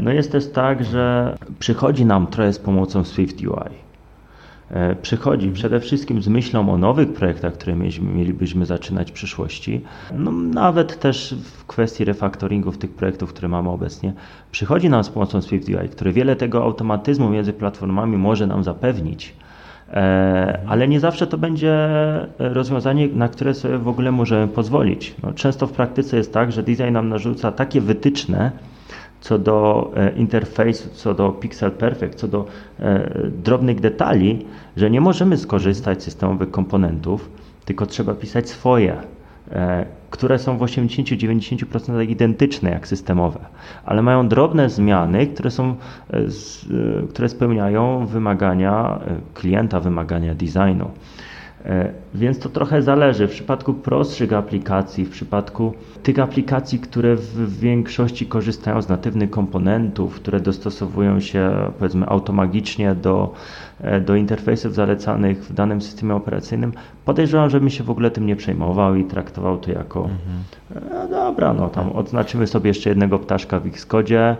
No jest też tak, że przychodzi nam trochę z pomocą Swift UI. E, przychodzi przede wszystkim z myślą o nowych projektach, które mielibyśmy zaczynać w przyszłości. No, nawet też w kwestii refaktoringów tych projektów, które mamy obecnie, przychodzi nam z pomocą SwiftUI, które wiele tego automatyzmu między platformami może nam zapewnić. E, ale nie zawsze to będzie rozwiązanie, na które sobie w ogóle możemy pozwolić. No, często w praktyce jest tak, że design nam narzuca takie wytyczne, co do e, interfejsu, co do Pixel Perfect, co do e, drobnych detali, że nie możemy skorzystać z systemowych komponentów, tylko trzeba pisać swoje, e, które są w 80-90% identyczne jak systemowe, ale mają drobne zmiany, które, są, które spełniają wymagania klienta, wymagania designu. E, więc to trochę zależy. W przypadku prostszych aplikacji, w przypadku tych aplikacji, które w większości korzystają z natywnych komponentów, które dostosowują się powiedzmy automagicznie do, e, do interfejsów zalecanych w danym systemie operacyjnym, podejrzewam, żebym się w ogóle tym nie przejmował i traktował to jako mhm. no dobra, no tam odznaczymy sobie jeszcze jednego ptaszka w Xcode,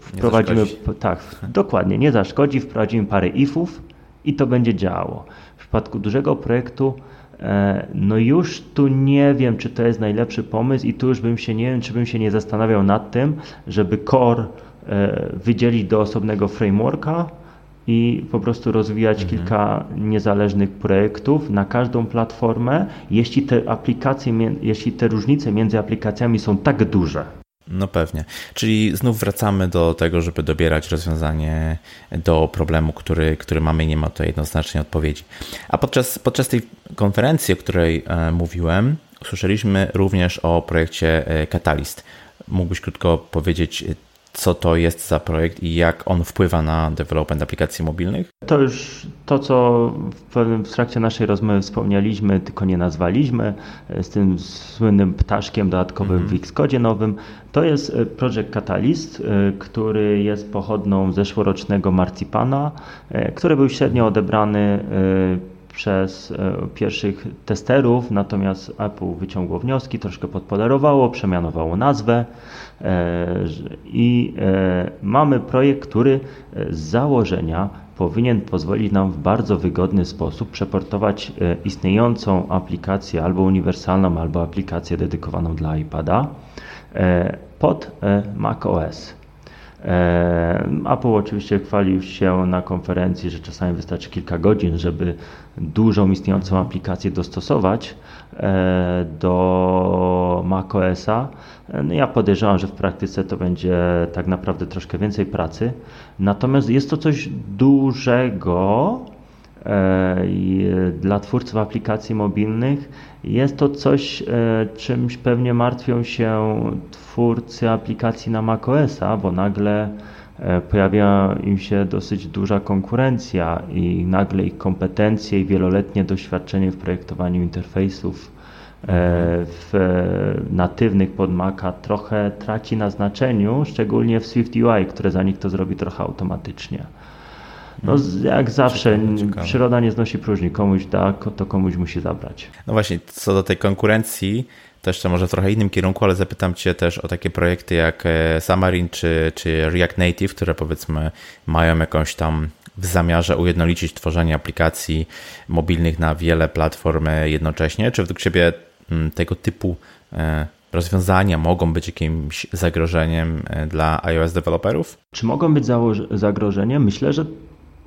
wprowadzimy, tak, dokładnie, nie zaszkodzi, wprowadzimy parę ifów i to będzie działało przypadku dużego projektu, e, no już tu nie wiem, czy to jest najlepszy pomysł i tu już bym się nie wiem, czy bym się nie zastanawiał nad tym, żeby core wydzielić do osobnego frameworka i po prostu rozwijać mhm. kilka niezależnych projektów na każdą platformę, jeśli te aplikacje, jeśli te różnice między aplikacjami są tak duże. No pewnie. Czyli znów wracamy do tego, żeby dobierać rozwiązanie do problemu, który, który mamy i nie ma tutaj jednoznacznej odpowiedzi. A podczas, podczas tej konferencji, o której e, mówiłem, usłyszeliśmy również o projekcie e, Catalyst. Mógłbyś krótko powiedzieć, co to jest za projekt i jak on wpływa na development aplikacji mobilnych? To już to, co w, w trakcie naszej rozmowy wspomnieliśmy, tylko nie nazwaliśmy, z tym słynnym ptaszkiem dodatkowym mm -hmm. w Xcode nowym, to jest e, Project Catalyst, e, który jest pochodną zeszłorocznego Marcipana, e, który był średnio odebrany przez pierwszych testerów, natomiast Apple wyciągło wnioski, troszkę podpolerowało, przemianowało nazwę i mamy projekt, który z założenia powinien pozwolić nam w bardzo wygodny sposób przeportować istniejącą aplikację albo uniwersalną, albo aplikację dedykowaną dla iPada pod e, macOS. E, Apple oczywiście chwalił się na konferencji, że czasami wystarczy kilka godzin, żeby dużą istniejącą aplikację dostosować do macOSa. No ja podejrzewam, że w praktyce to będzie tak naprawdę troszkę więcej pracy. Natomiast jest to coś dużego, E, dla twórców aplikacji mobilnych. Jest to coś, e, czymś pewnie martwią się twórcy aplikacji na macOSa, bo nagle e, pojawia im się dosyć duża konkurencja i nagle ich kompetencje i wieloletnie doświadczenie w projektowaniu interfejsów w natywnych pod Maca trochę traci na znaczeniu, szczególnie w Swift UI, które za nich to zrobi trochę automatycznie. No, jak zawsze, przyroda nie znosi próżni. Komuś da, to komuś musi zabrać. No właśnie, co do tej konkurencji, to jeszcze może w trochę innym kierunku, ale zapytam Cię też o takie projekty jak e, Xamarin czy, czy React Native, które powiedzmy mają jakąś tam w zamiarze ujednolicić tworzenie aplikacji mobilnych na wiele platform jednocześnie. Czy według Ciebie mm, tego typu e, rozwiązania mogą być jakimś zagrożeniem e, dla iOS deweloperów? Czy mogą być zagrożeniem? Myślę, że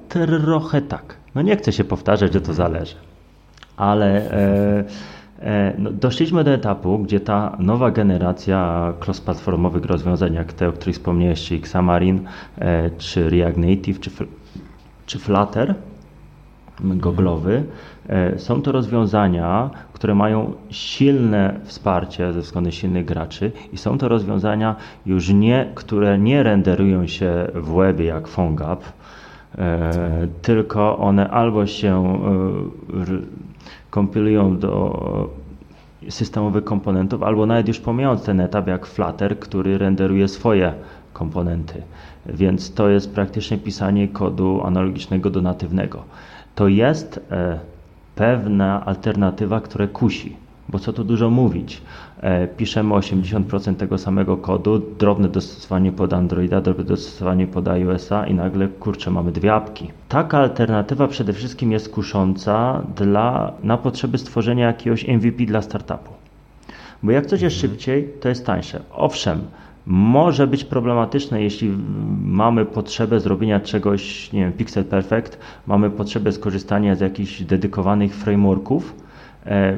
trochę tak. No nie chcę się powtarzać, że to zależy, ale e, e, no doszliśmy do etapu, gdzie ta nowa generacja cross-platformowych rozwiązań, jak te, o których wspomniałeś, czyli Xamarin, e, czy React Native, czy, czy Flutter, goglowy, e, są to rozwiązania, które mają silne wsparcie ze strony silnych graczy i są to rozwiązania już nie, które nie renderują się w webie jak PhoneGap, tylko one albo się e, kompilują do systemowych komponentów, albo nawet już pomijając ten etap jak Flutter, który renderuje swoje komponenty. Więc to jest praktycznie pisanie kodu analogicznego do natywnego to jest e, pewna alternatywa, która kusi. Bo co tu dużo mówić? E, piszemy 80% tego samego kodu, drobne dostosowanie pod Androida, drobne dostosowanie pod iOS-a i nagle, kurczę, mamy dwie apki. Taka alternatywa przede wszystkim jest kusząca dla, na potrzeby stworzenia jakiegoś MVP dla startupu. Bo jak coś jest mhm. szybciej, to jest tańsze. Owszem, może być problematyczne, jeśli mamy potrzebę zrobienia czegoś, nie wiem, Pixel Perfect, mamy potrzebę skorzystania z jakichś dedykowanych frameworków,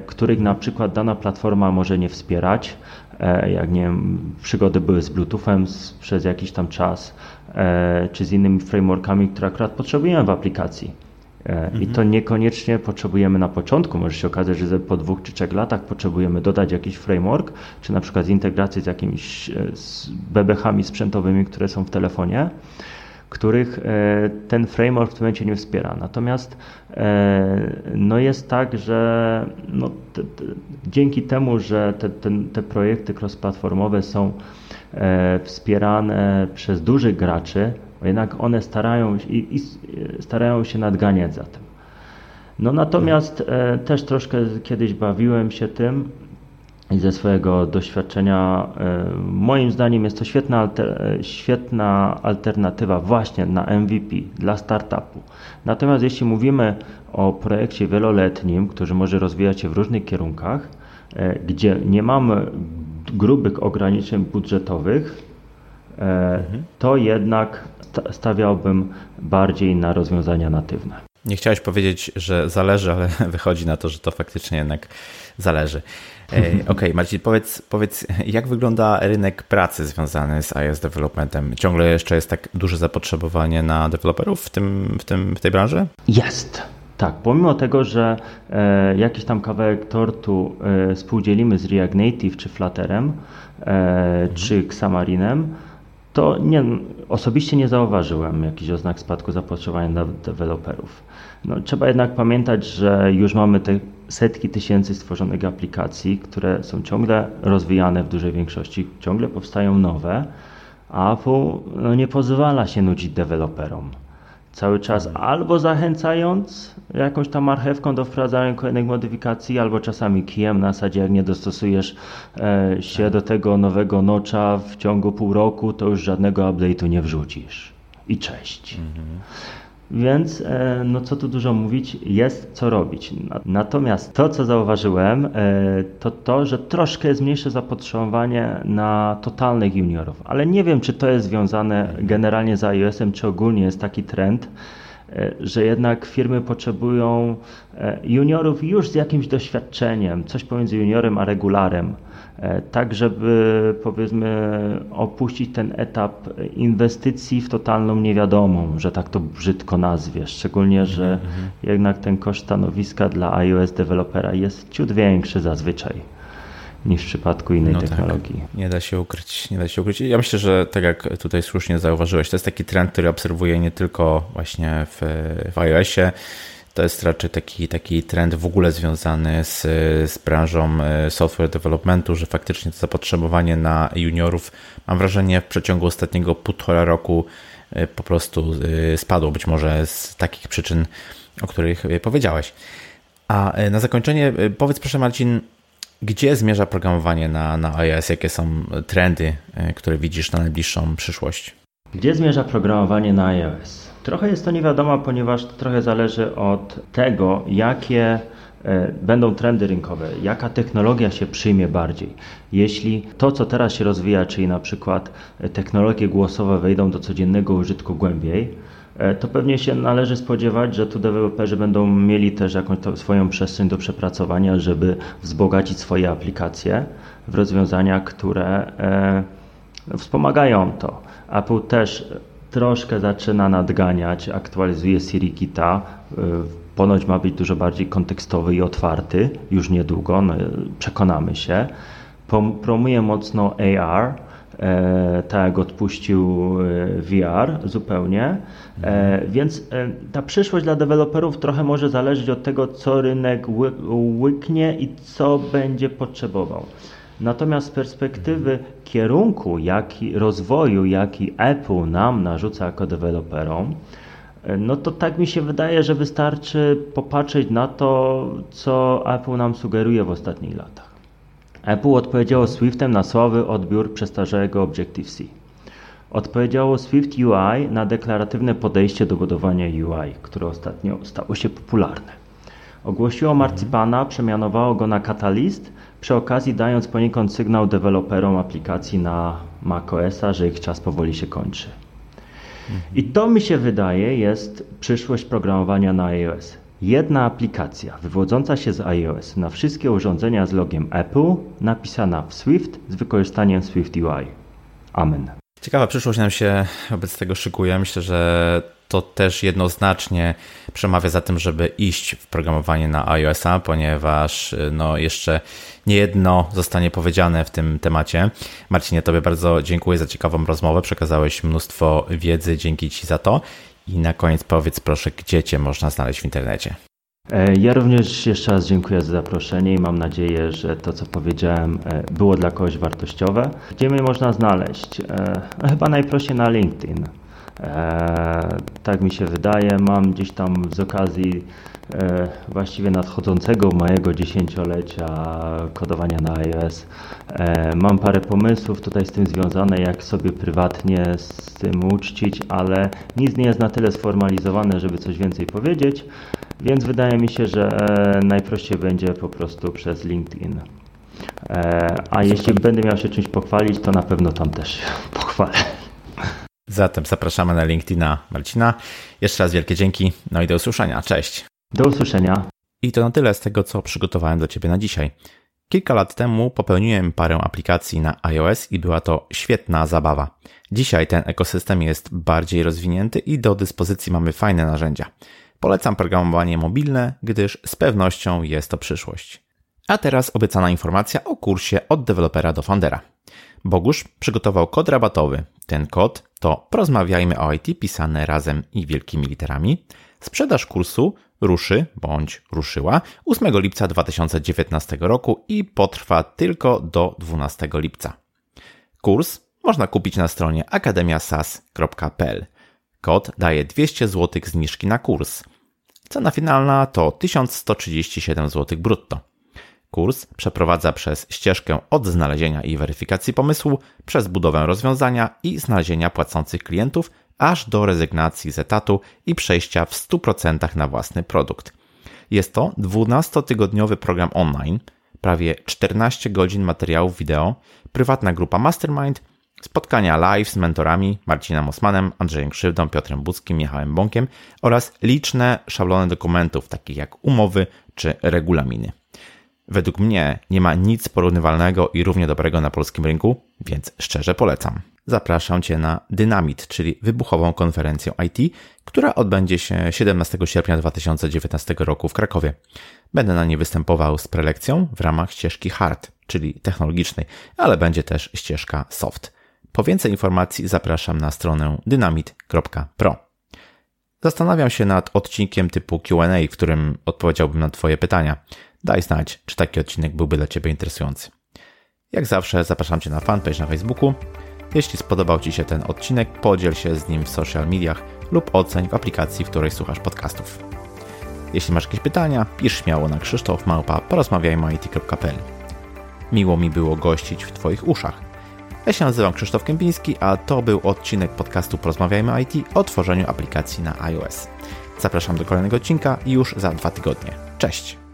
których na przykład dana platforma może nie wspierać, e, jak nie wiem, przygody były z Bluetoothem przez jakiś tam czas, e, czy z innymi frameworkami, które akurat potrzebujemy w aplikacji. Mhm. I to niekoniecznie potrzebujemy na początku. Może się okazać, że po dwóch czy trzech latach potrzebujemy dodać jakiś framework, czy na przykład z integracji z jakimiś e, z bebechami sprzętowymi, które są w telefonie, których e, ten framework w tym momencie nie wspiera. Natomiast no jest tak, że no, te, te, dzięki temu, że te, te projekty cross-platformowe są wspierane przez dużych graczy, jednak one starają, i, i starają się nadganiać za tym. No natomiast e, też troszkę kiedyś bawiłem się tym i ze swojego doświadczenia, e, moim zdaniem jest to świetna, alter, e, świetna alternatywa właśnie na MVP dla startupu. Natomiast jeśli mówimy o projekcie wieloletnim, który może rozwijać się w różnych kierunkach, e, gdzie nie mamy grubych ograniczeń budżetowych, mhm. to jednak stawiałbym bardziej na rozwiązania natywne. Nie chciałeś powiedzieć, że zależy, ale wychodzi na to, że to faktycznie jednak zależy. E, okej, okay, Marcin, powiedz, powiedz, jak wygląda rynek pracy związany z iOS developmentem? Ciągle jeszcze jest tak duże zapotrzebowanie na deweloperów w, tym, w, tym, w tej branży? Jest. Tak, pomimo tego, że e, jakiś tam kawałek tortu e, współdzielimy z React Native czy Flutterem e, mhm. czy Xamarinem, to nie, osobiście nie zauważyłem jakichś oznak spadku zapotrzebowania na deweloperów. No, trzeba jednak pamiętać, że już mamy te setki tysięcy stworzonych aplikacji, które są ciągle rozwijane w dużej większości, ciągle powstają nowe, a Apple no, nie pozwala się nudzić deweloperom cały czas mhm. albo zachęcając jakąś tam marchewką do wprowadzania kolejnych modyfikacji, albo czasami kijem na zasadzie jak nie dostosujesz e, się tak. do tego nowego nocza w ciągu pół roku, to już żadnego update'u nie wrzucisz. I cześć. Mhm. Więc, e, no co tu dużo mówić, jest co robić. Natomiast to, co zauważyłem, e, to to, że troszkę jest mniejsze zapotrzebowanie na totalnych juniorów. Ale nie wiem, czy to jest związane generalnie z iOS-em, czy ogólnie jest taki trend, e, że jednak firmy potrzebują juniorów już z jakimś doświadczeniem, coś pomiędzy juniorem a regularem tak żeby powiedzmy opuścić ten etap inwestycji w totalną niewiadomą, że tak to brzydko nazwie, szczególnie, że mm -hmm. jednak ten koszt stanowiska dla iOS dewelopera jest ciut większy zazwyczaj niż w przypadku innej no tak. technologii. Tak. Nie da się ukryć, nie da się ukryć. Ja myślę, że tak jak tutaj słusznie zauważyłeś, to jest taki trend, który obserwuję nie tylko właśnie w, w iOSie, to jest raczej taki, taki trend w ogóle związany z, z branżą e, software developmentu, że faktycznie to zapotrzebowanie na juniorów, mam wrażenie, w przeciągu ostatniego półtora roku e, po prostu e, spadło, być może z takich przyczyn, o których powiedziałeś. A na zakończenie powiedz proszę Marcin, gdzie zmierza programowanie na, na iOS? Jakie są trendy, które widzisz na najbliższą przyszłość? Gdzie zmierza programowanie na iOS? Trochę jest to nie wiadomo, ponieważ trochę zależy od tego, jakie e, będą trendy rynkowe, jaka technologia się przyjmie bardziej. Jeśli to, co teraz się rozwija, czyli na przykład e, technologie głosowe wejdą do codziennego użytku głębiej, E, to pewnie się należy spodziewać, że tu deweloperzy będą mieli też jakąś swoją przestrzeń do przepracowania, żeby wzbogacić swoje aplikacje w rozwiązania, które wspomagają to. Apple też troszkę zaczyna nadganiać, aktualizuje Siri Kita. E, ponoć ma być dużo bardziej kontekstowy i otwarty już niedługo, no, przekonamy się. Promuje mocno AR, E, tak odpuścił e, VR zupełnie. E, więc ta przyszłość dla deweloperów trochę może zależeć od tego, co rynek łyknie i co będzie potrzebował. Natomiast z perspektywy kierunku jaki, rozwoju, jaki Apple nam narzuca jako deweloperom, no to tak mi się wydaje, że wystarczy popatrzeć na to, co Apple nam sugeruje w ostatnich latach. Apple odpowiedziało Swiftem na słaby odbiór przestarzałego Objective-C. Odpowiedziało Swift UI na deklaratywne podejście do budowania UI, które ostatnio stało się popularne. Ogłosiło Marcipana, przemianowało go na Catalyst, przy okazji dając poniekąd sygnał deweloperom aplikacji na macOSa, że ich czas powoli się kończy. I to mi się wydaje jest przyszłość programowania na iOS. Jedna aplikacja wywodząca się z iOS na wszystkie urządzenia z logiem Apple, napisana w Swift z wykorzystaniem Swift UI. Amen. Ciekawa przyszłość nam się wobec tego szykuje. Myślę, że to też jednoznacznie przemawia za tym, żeby iść w programowanie na iOS-a, ponieważ no, jeszcze niejedno zostanie powiedziane w tym temacie. Marcinie, Tobie bardzo dziękuję za ciekawą rozmowę. Przekazałeś mnóstwo wiedzy, dzięki Ci za to. I na koniec powiedz proszę, gdzie Cię można znaleźć w internecie. E, ja również jeszcze raz dziękuję za zaproszenie i mam nadzieję, że to, co powiedziałem, e, było dla kogoś wartościowe. Gdzie mnie można znaleźć? E, chyba najprościej na LinkedIn. Tak mi się wydaje. Mam gdzieś tam z okazji E, właściwie nadchodzącego mojego dziesięciolecia kodowania na iOS. E, mam parę pomysłów tutaj z tym związane, jak sobie prywatnie z tym uczcić, ale nic nie jest na tyle sformalizowane, żeby coś więcej powiedzieć, więc wydaje mi się, że najprościej będzie po prostu przez LinkedIn. E, a jeśli będę miał się czymś pochwalić, to na pewno tam też pochwalę. Zatem zapraszamy na LinkedIna Marcina. Jeszcze raz wielkie dzięki, no i do usłyszenia. Cześć. Do usłyszenia. I to na tyle z tego, co przygotowałem dla Ciebie na dzisiaj. Kilka lat temu popełniłem parę aplikacji na iOS i była to świetna zabawa. Dzisiaj ten ekosystem jest bardziej rozwinięty i do dyspozycji mamy fajne narzędzia. Polecam programowanie mobilne, gdyż z pewnością jest to przyszłość. A teraz obiecana informacja o kursie od dewelopera do foundera. Bogusz przygotował kod rabatowy. Ten kod to Porozmawiajmy o IT pisane razem i wielkimi literami. Sprzedaż kursu ruszy bądź ruszyła 8 lipca 2019 roku i potrwa tylko do 12 lipca. Kurs można kupić na stronie akademiasas.pl. Kod daje 200 zł zniżki na kurs. Cena finalna to 1137 zł brutto. Kurs przeprowadza przez ścieżkę od znalezienia i weryfikacji pomysłu, przez budowę rozwiązania i znalezienia płacących klientów aż do rezygnacji z etatu i przejścia w 100% na własny produkt. Jest to 12-tygodniowy program online, prawie 14 godzin materiałów wideo, prywatna grupa Mastermind, spotkania live z mentorami Marcinem Osmanem, Andrzejem Krzywdą, Piotrem Budzkim, Michałem Bąkiem oraz liczne szablony dokumentów, takich jak umowy czy regulaminy. Według mnie nie ma nic porównywalnego i równie dobrego na polskim rynku, więc szczerze polecam zapraszam Cię na Dynamit, czyli wybuchową konferencję IT, która odbędzie się 17 sierpnia 2019 roku w Krakowie. Będę na niej występował z prelekcją w ramach ścieżki hard, czyli technologicznej, ale będzie też ścieżka soft. Po więcej informacji zapraszam na stronę dynamit.pro. Zastanawiam się nad odcinkiem typu QA, w którym odpowiedziałbym na Twoje pytania. Daj znać, czy taki odcinek byłby dla Ciebie interesujący. Jak zawsze zapraszam Cię na fanpage na Facebooku, jeśli spodobał Ci się ten odcinek, podziel się z nim w social mediach lub oceń w aplikacji, w której słuchasz podcastów. Jeśli masz jakieś pytania, pisz śmiało na Krzysztof Małpa porozmawiajmy.it.pl Miło mi było gościć w Twoich uszach. Ja się nazywam Krzysztof Kępiński, a to był odcinek podcastu Porozmawiajmy IT o tworzeniu aplikacji na iOS. Zapraszam do kolejnego odcinka już za dwa tygodnie. Cześć!